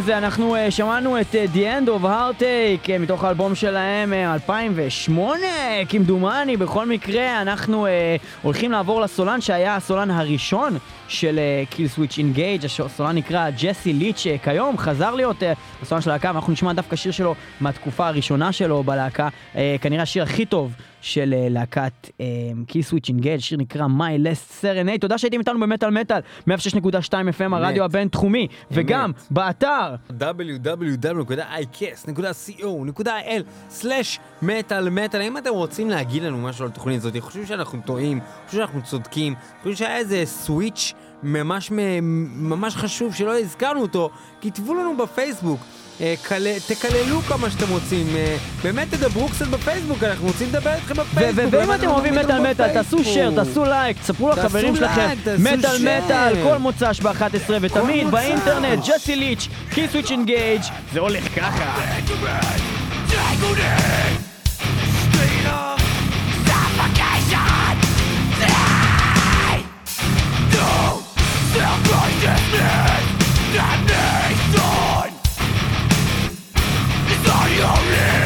האוורד ג'ונס, אנחנו אה, שמענו את אה, The End of Heartache אה, מתוך האלבום שלהם אה, 2008, כמדומני. בכל מקרה, אנחנו אה, הולכים לעבור לסולן שהיה הסולן הראשון של Killswitch Engage, הסולן נקרא ג'סי ליץ', כיום חזר להיות אה, הסולן של הלהקה, ואנחנו נשמע דווקא שיר שלו מהתקופה הראשונה שלו בלהקה, אה, כנראה השיר הכי טוב של אה, להקת Killswitch Engage, שיר נקרא My Last Serenade. תודה שהייתם איתנו במטאל מטאל, 106.2 FM, הרדיו הבינתחומי, וגם באתר. www.icast.co.il/מטאל מטאל אם אתם רוצים להגיד לנו משהו על התוכנית הזאת, חושבים שאנחנו טועים, חושבים שאנחנו צודקים, חושבים שהיה איזה סוויץ' ממש, ממש חשוב שלא הזכרנו אותו, כתבו לנו בפייסבוק. אה, תקללו כמה שאתם רוצים, אה, באמת תדברו קצת בפייסבוק, אנחנו רוצים לדבר איתכם בפייסבוק. ואם אתם אוהבים מטאל מטאל, תעשו share, תעשו לייק, תספרו לחברים שלכם, מטאל מטאל, כל מוצ"ש ב-11, ותמיד באינטרנט, ג'סי ליץ', Killswitch Engage, זה הולך ככה. Self-righteousness, the only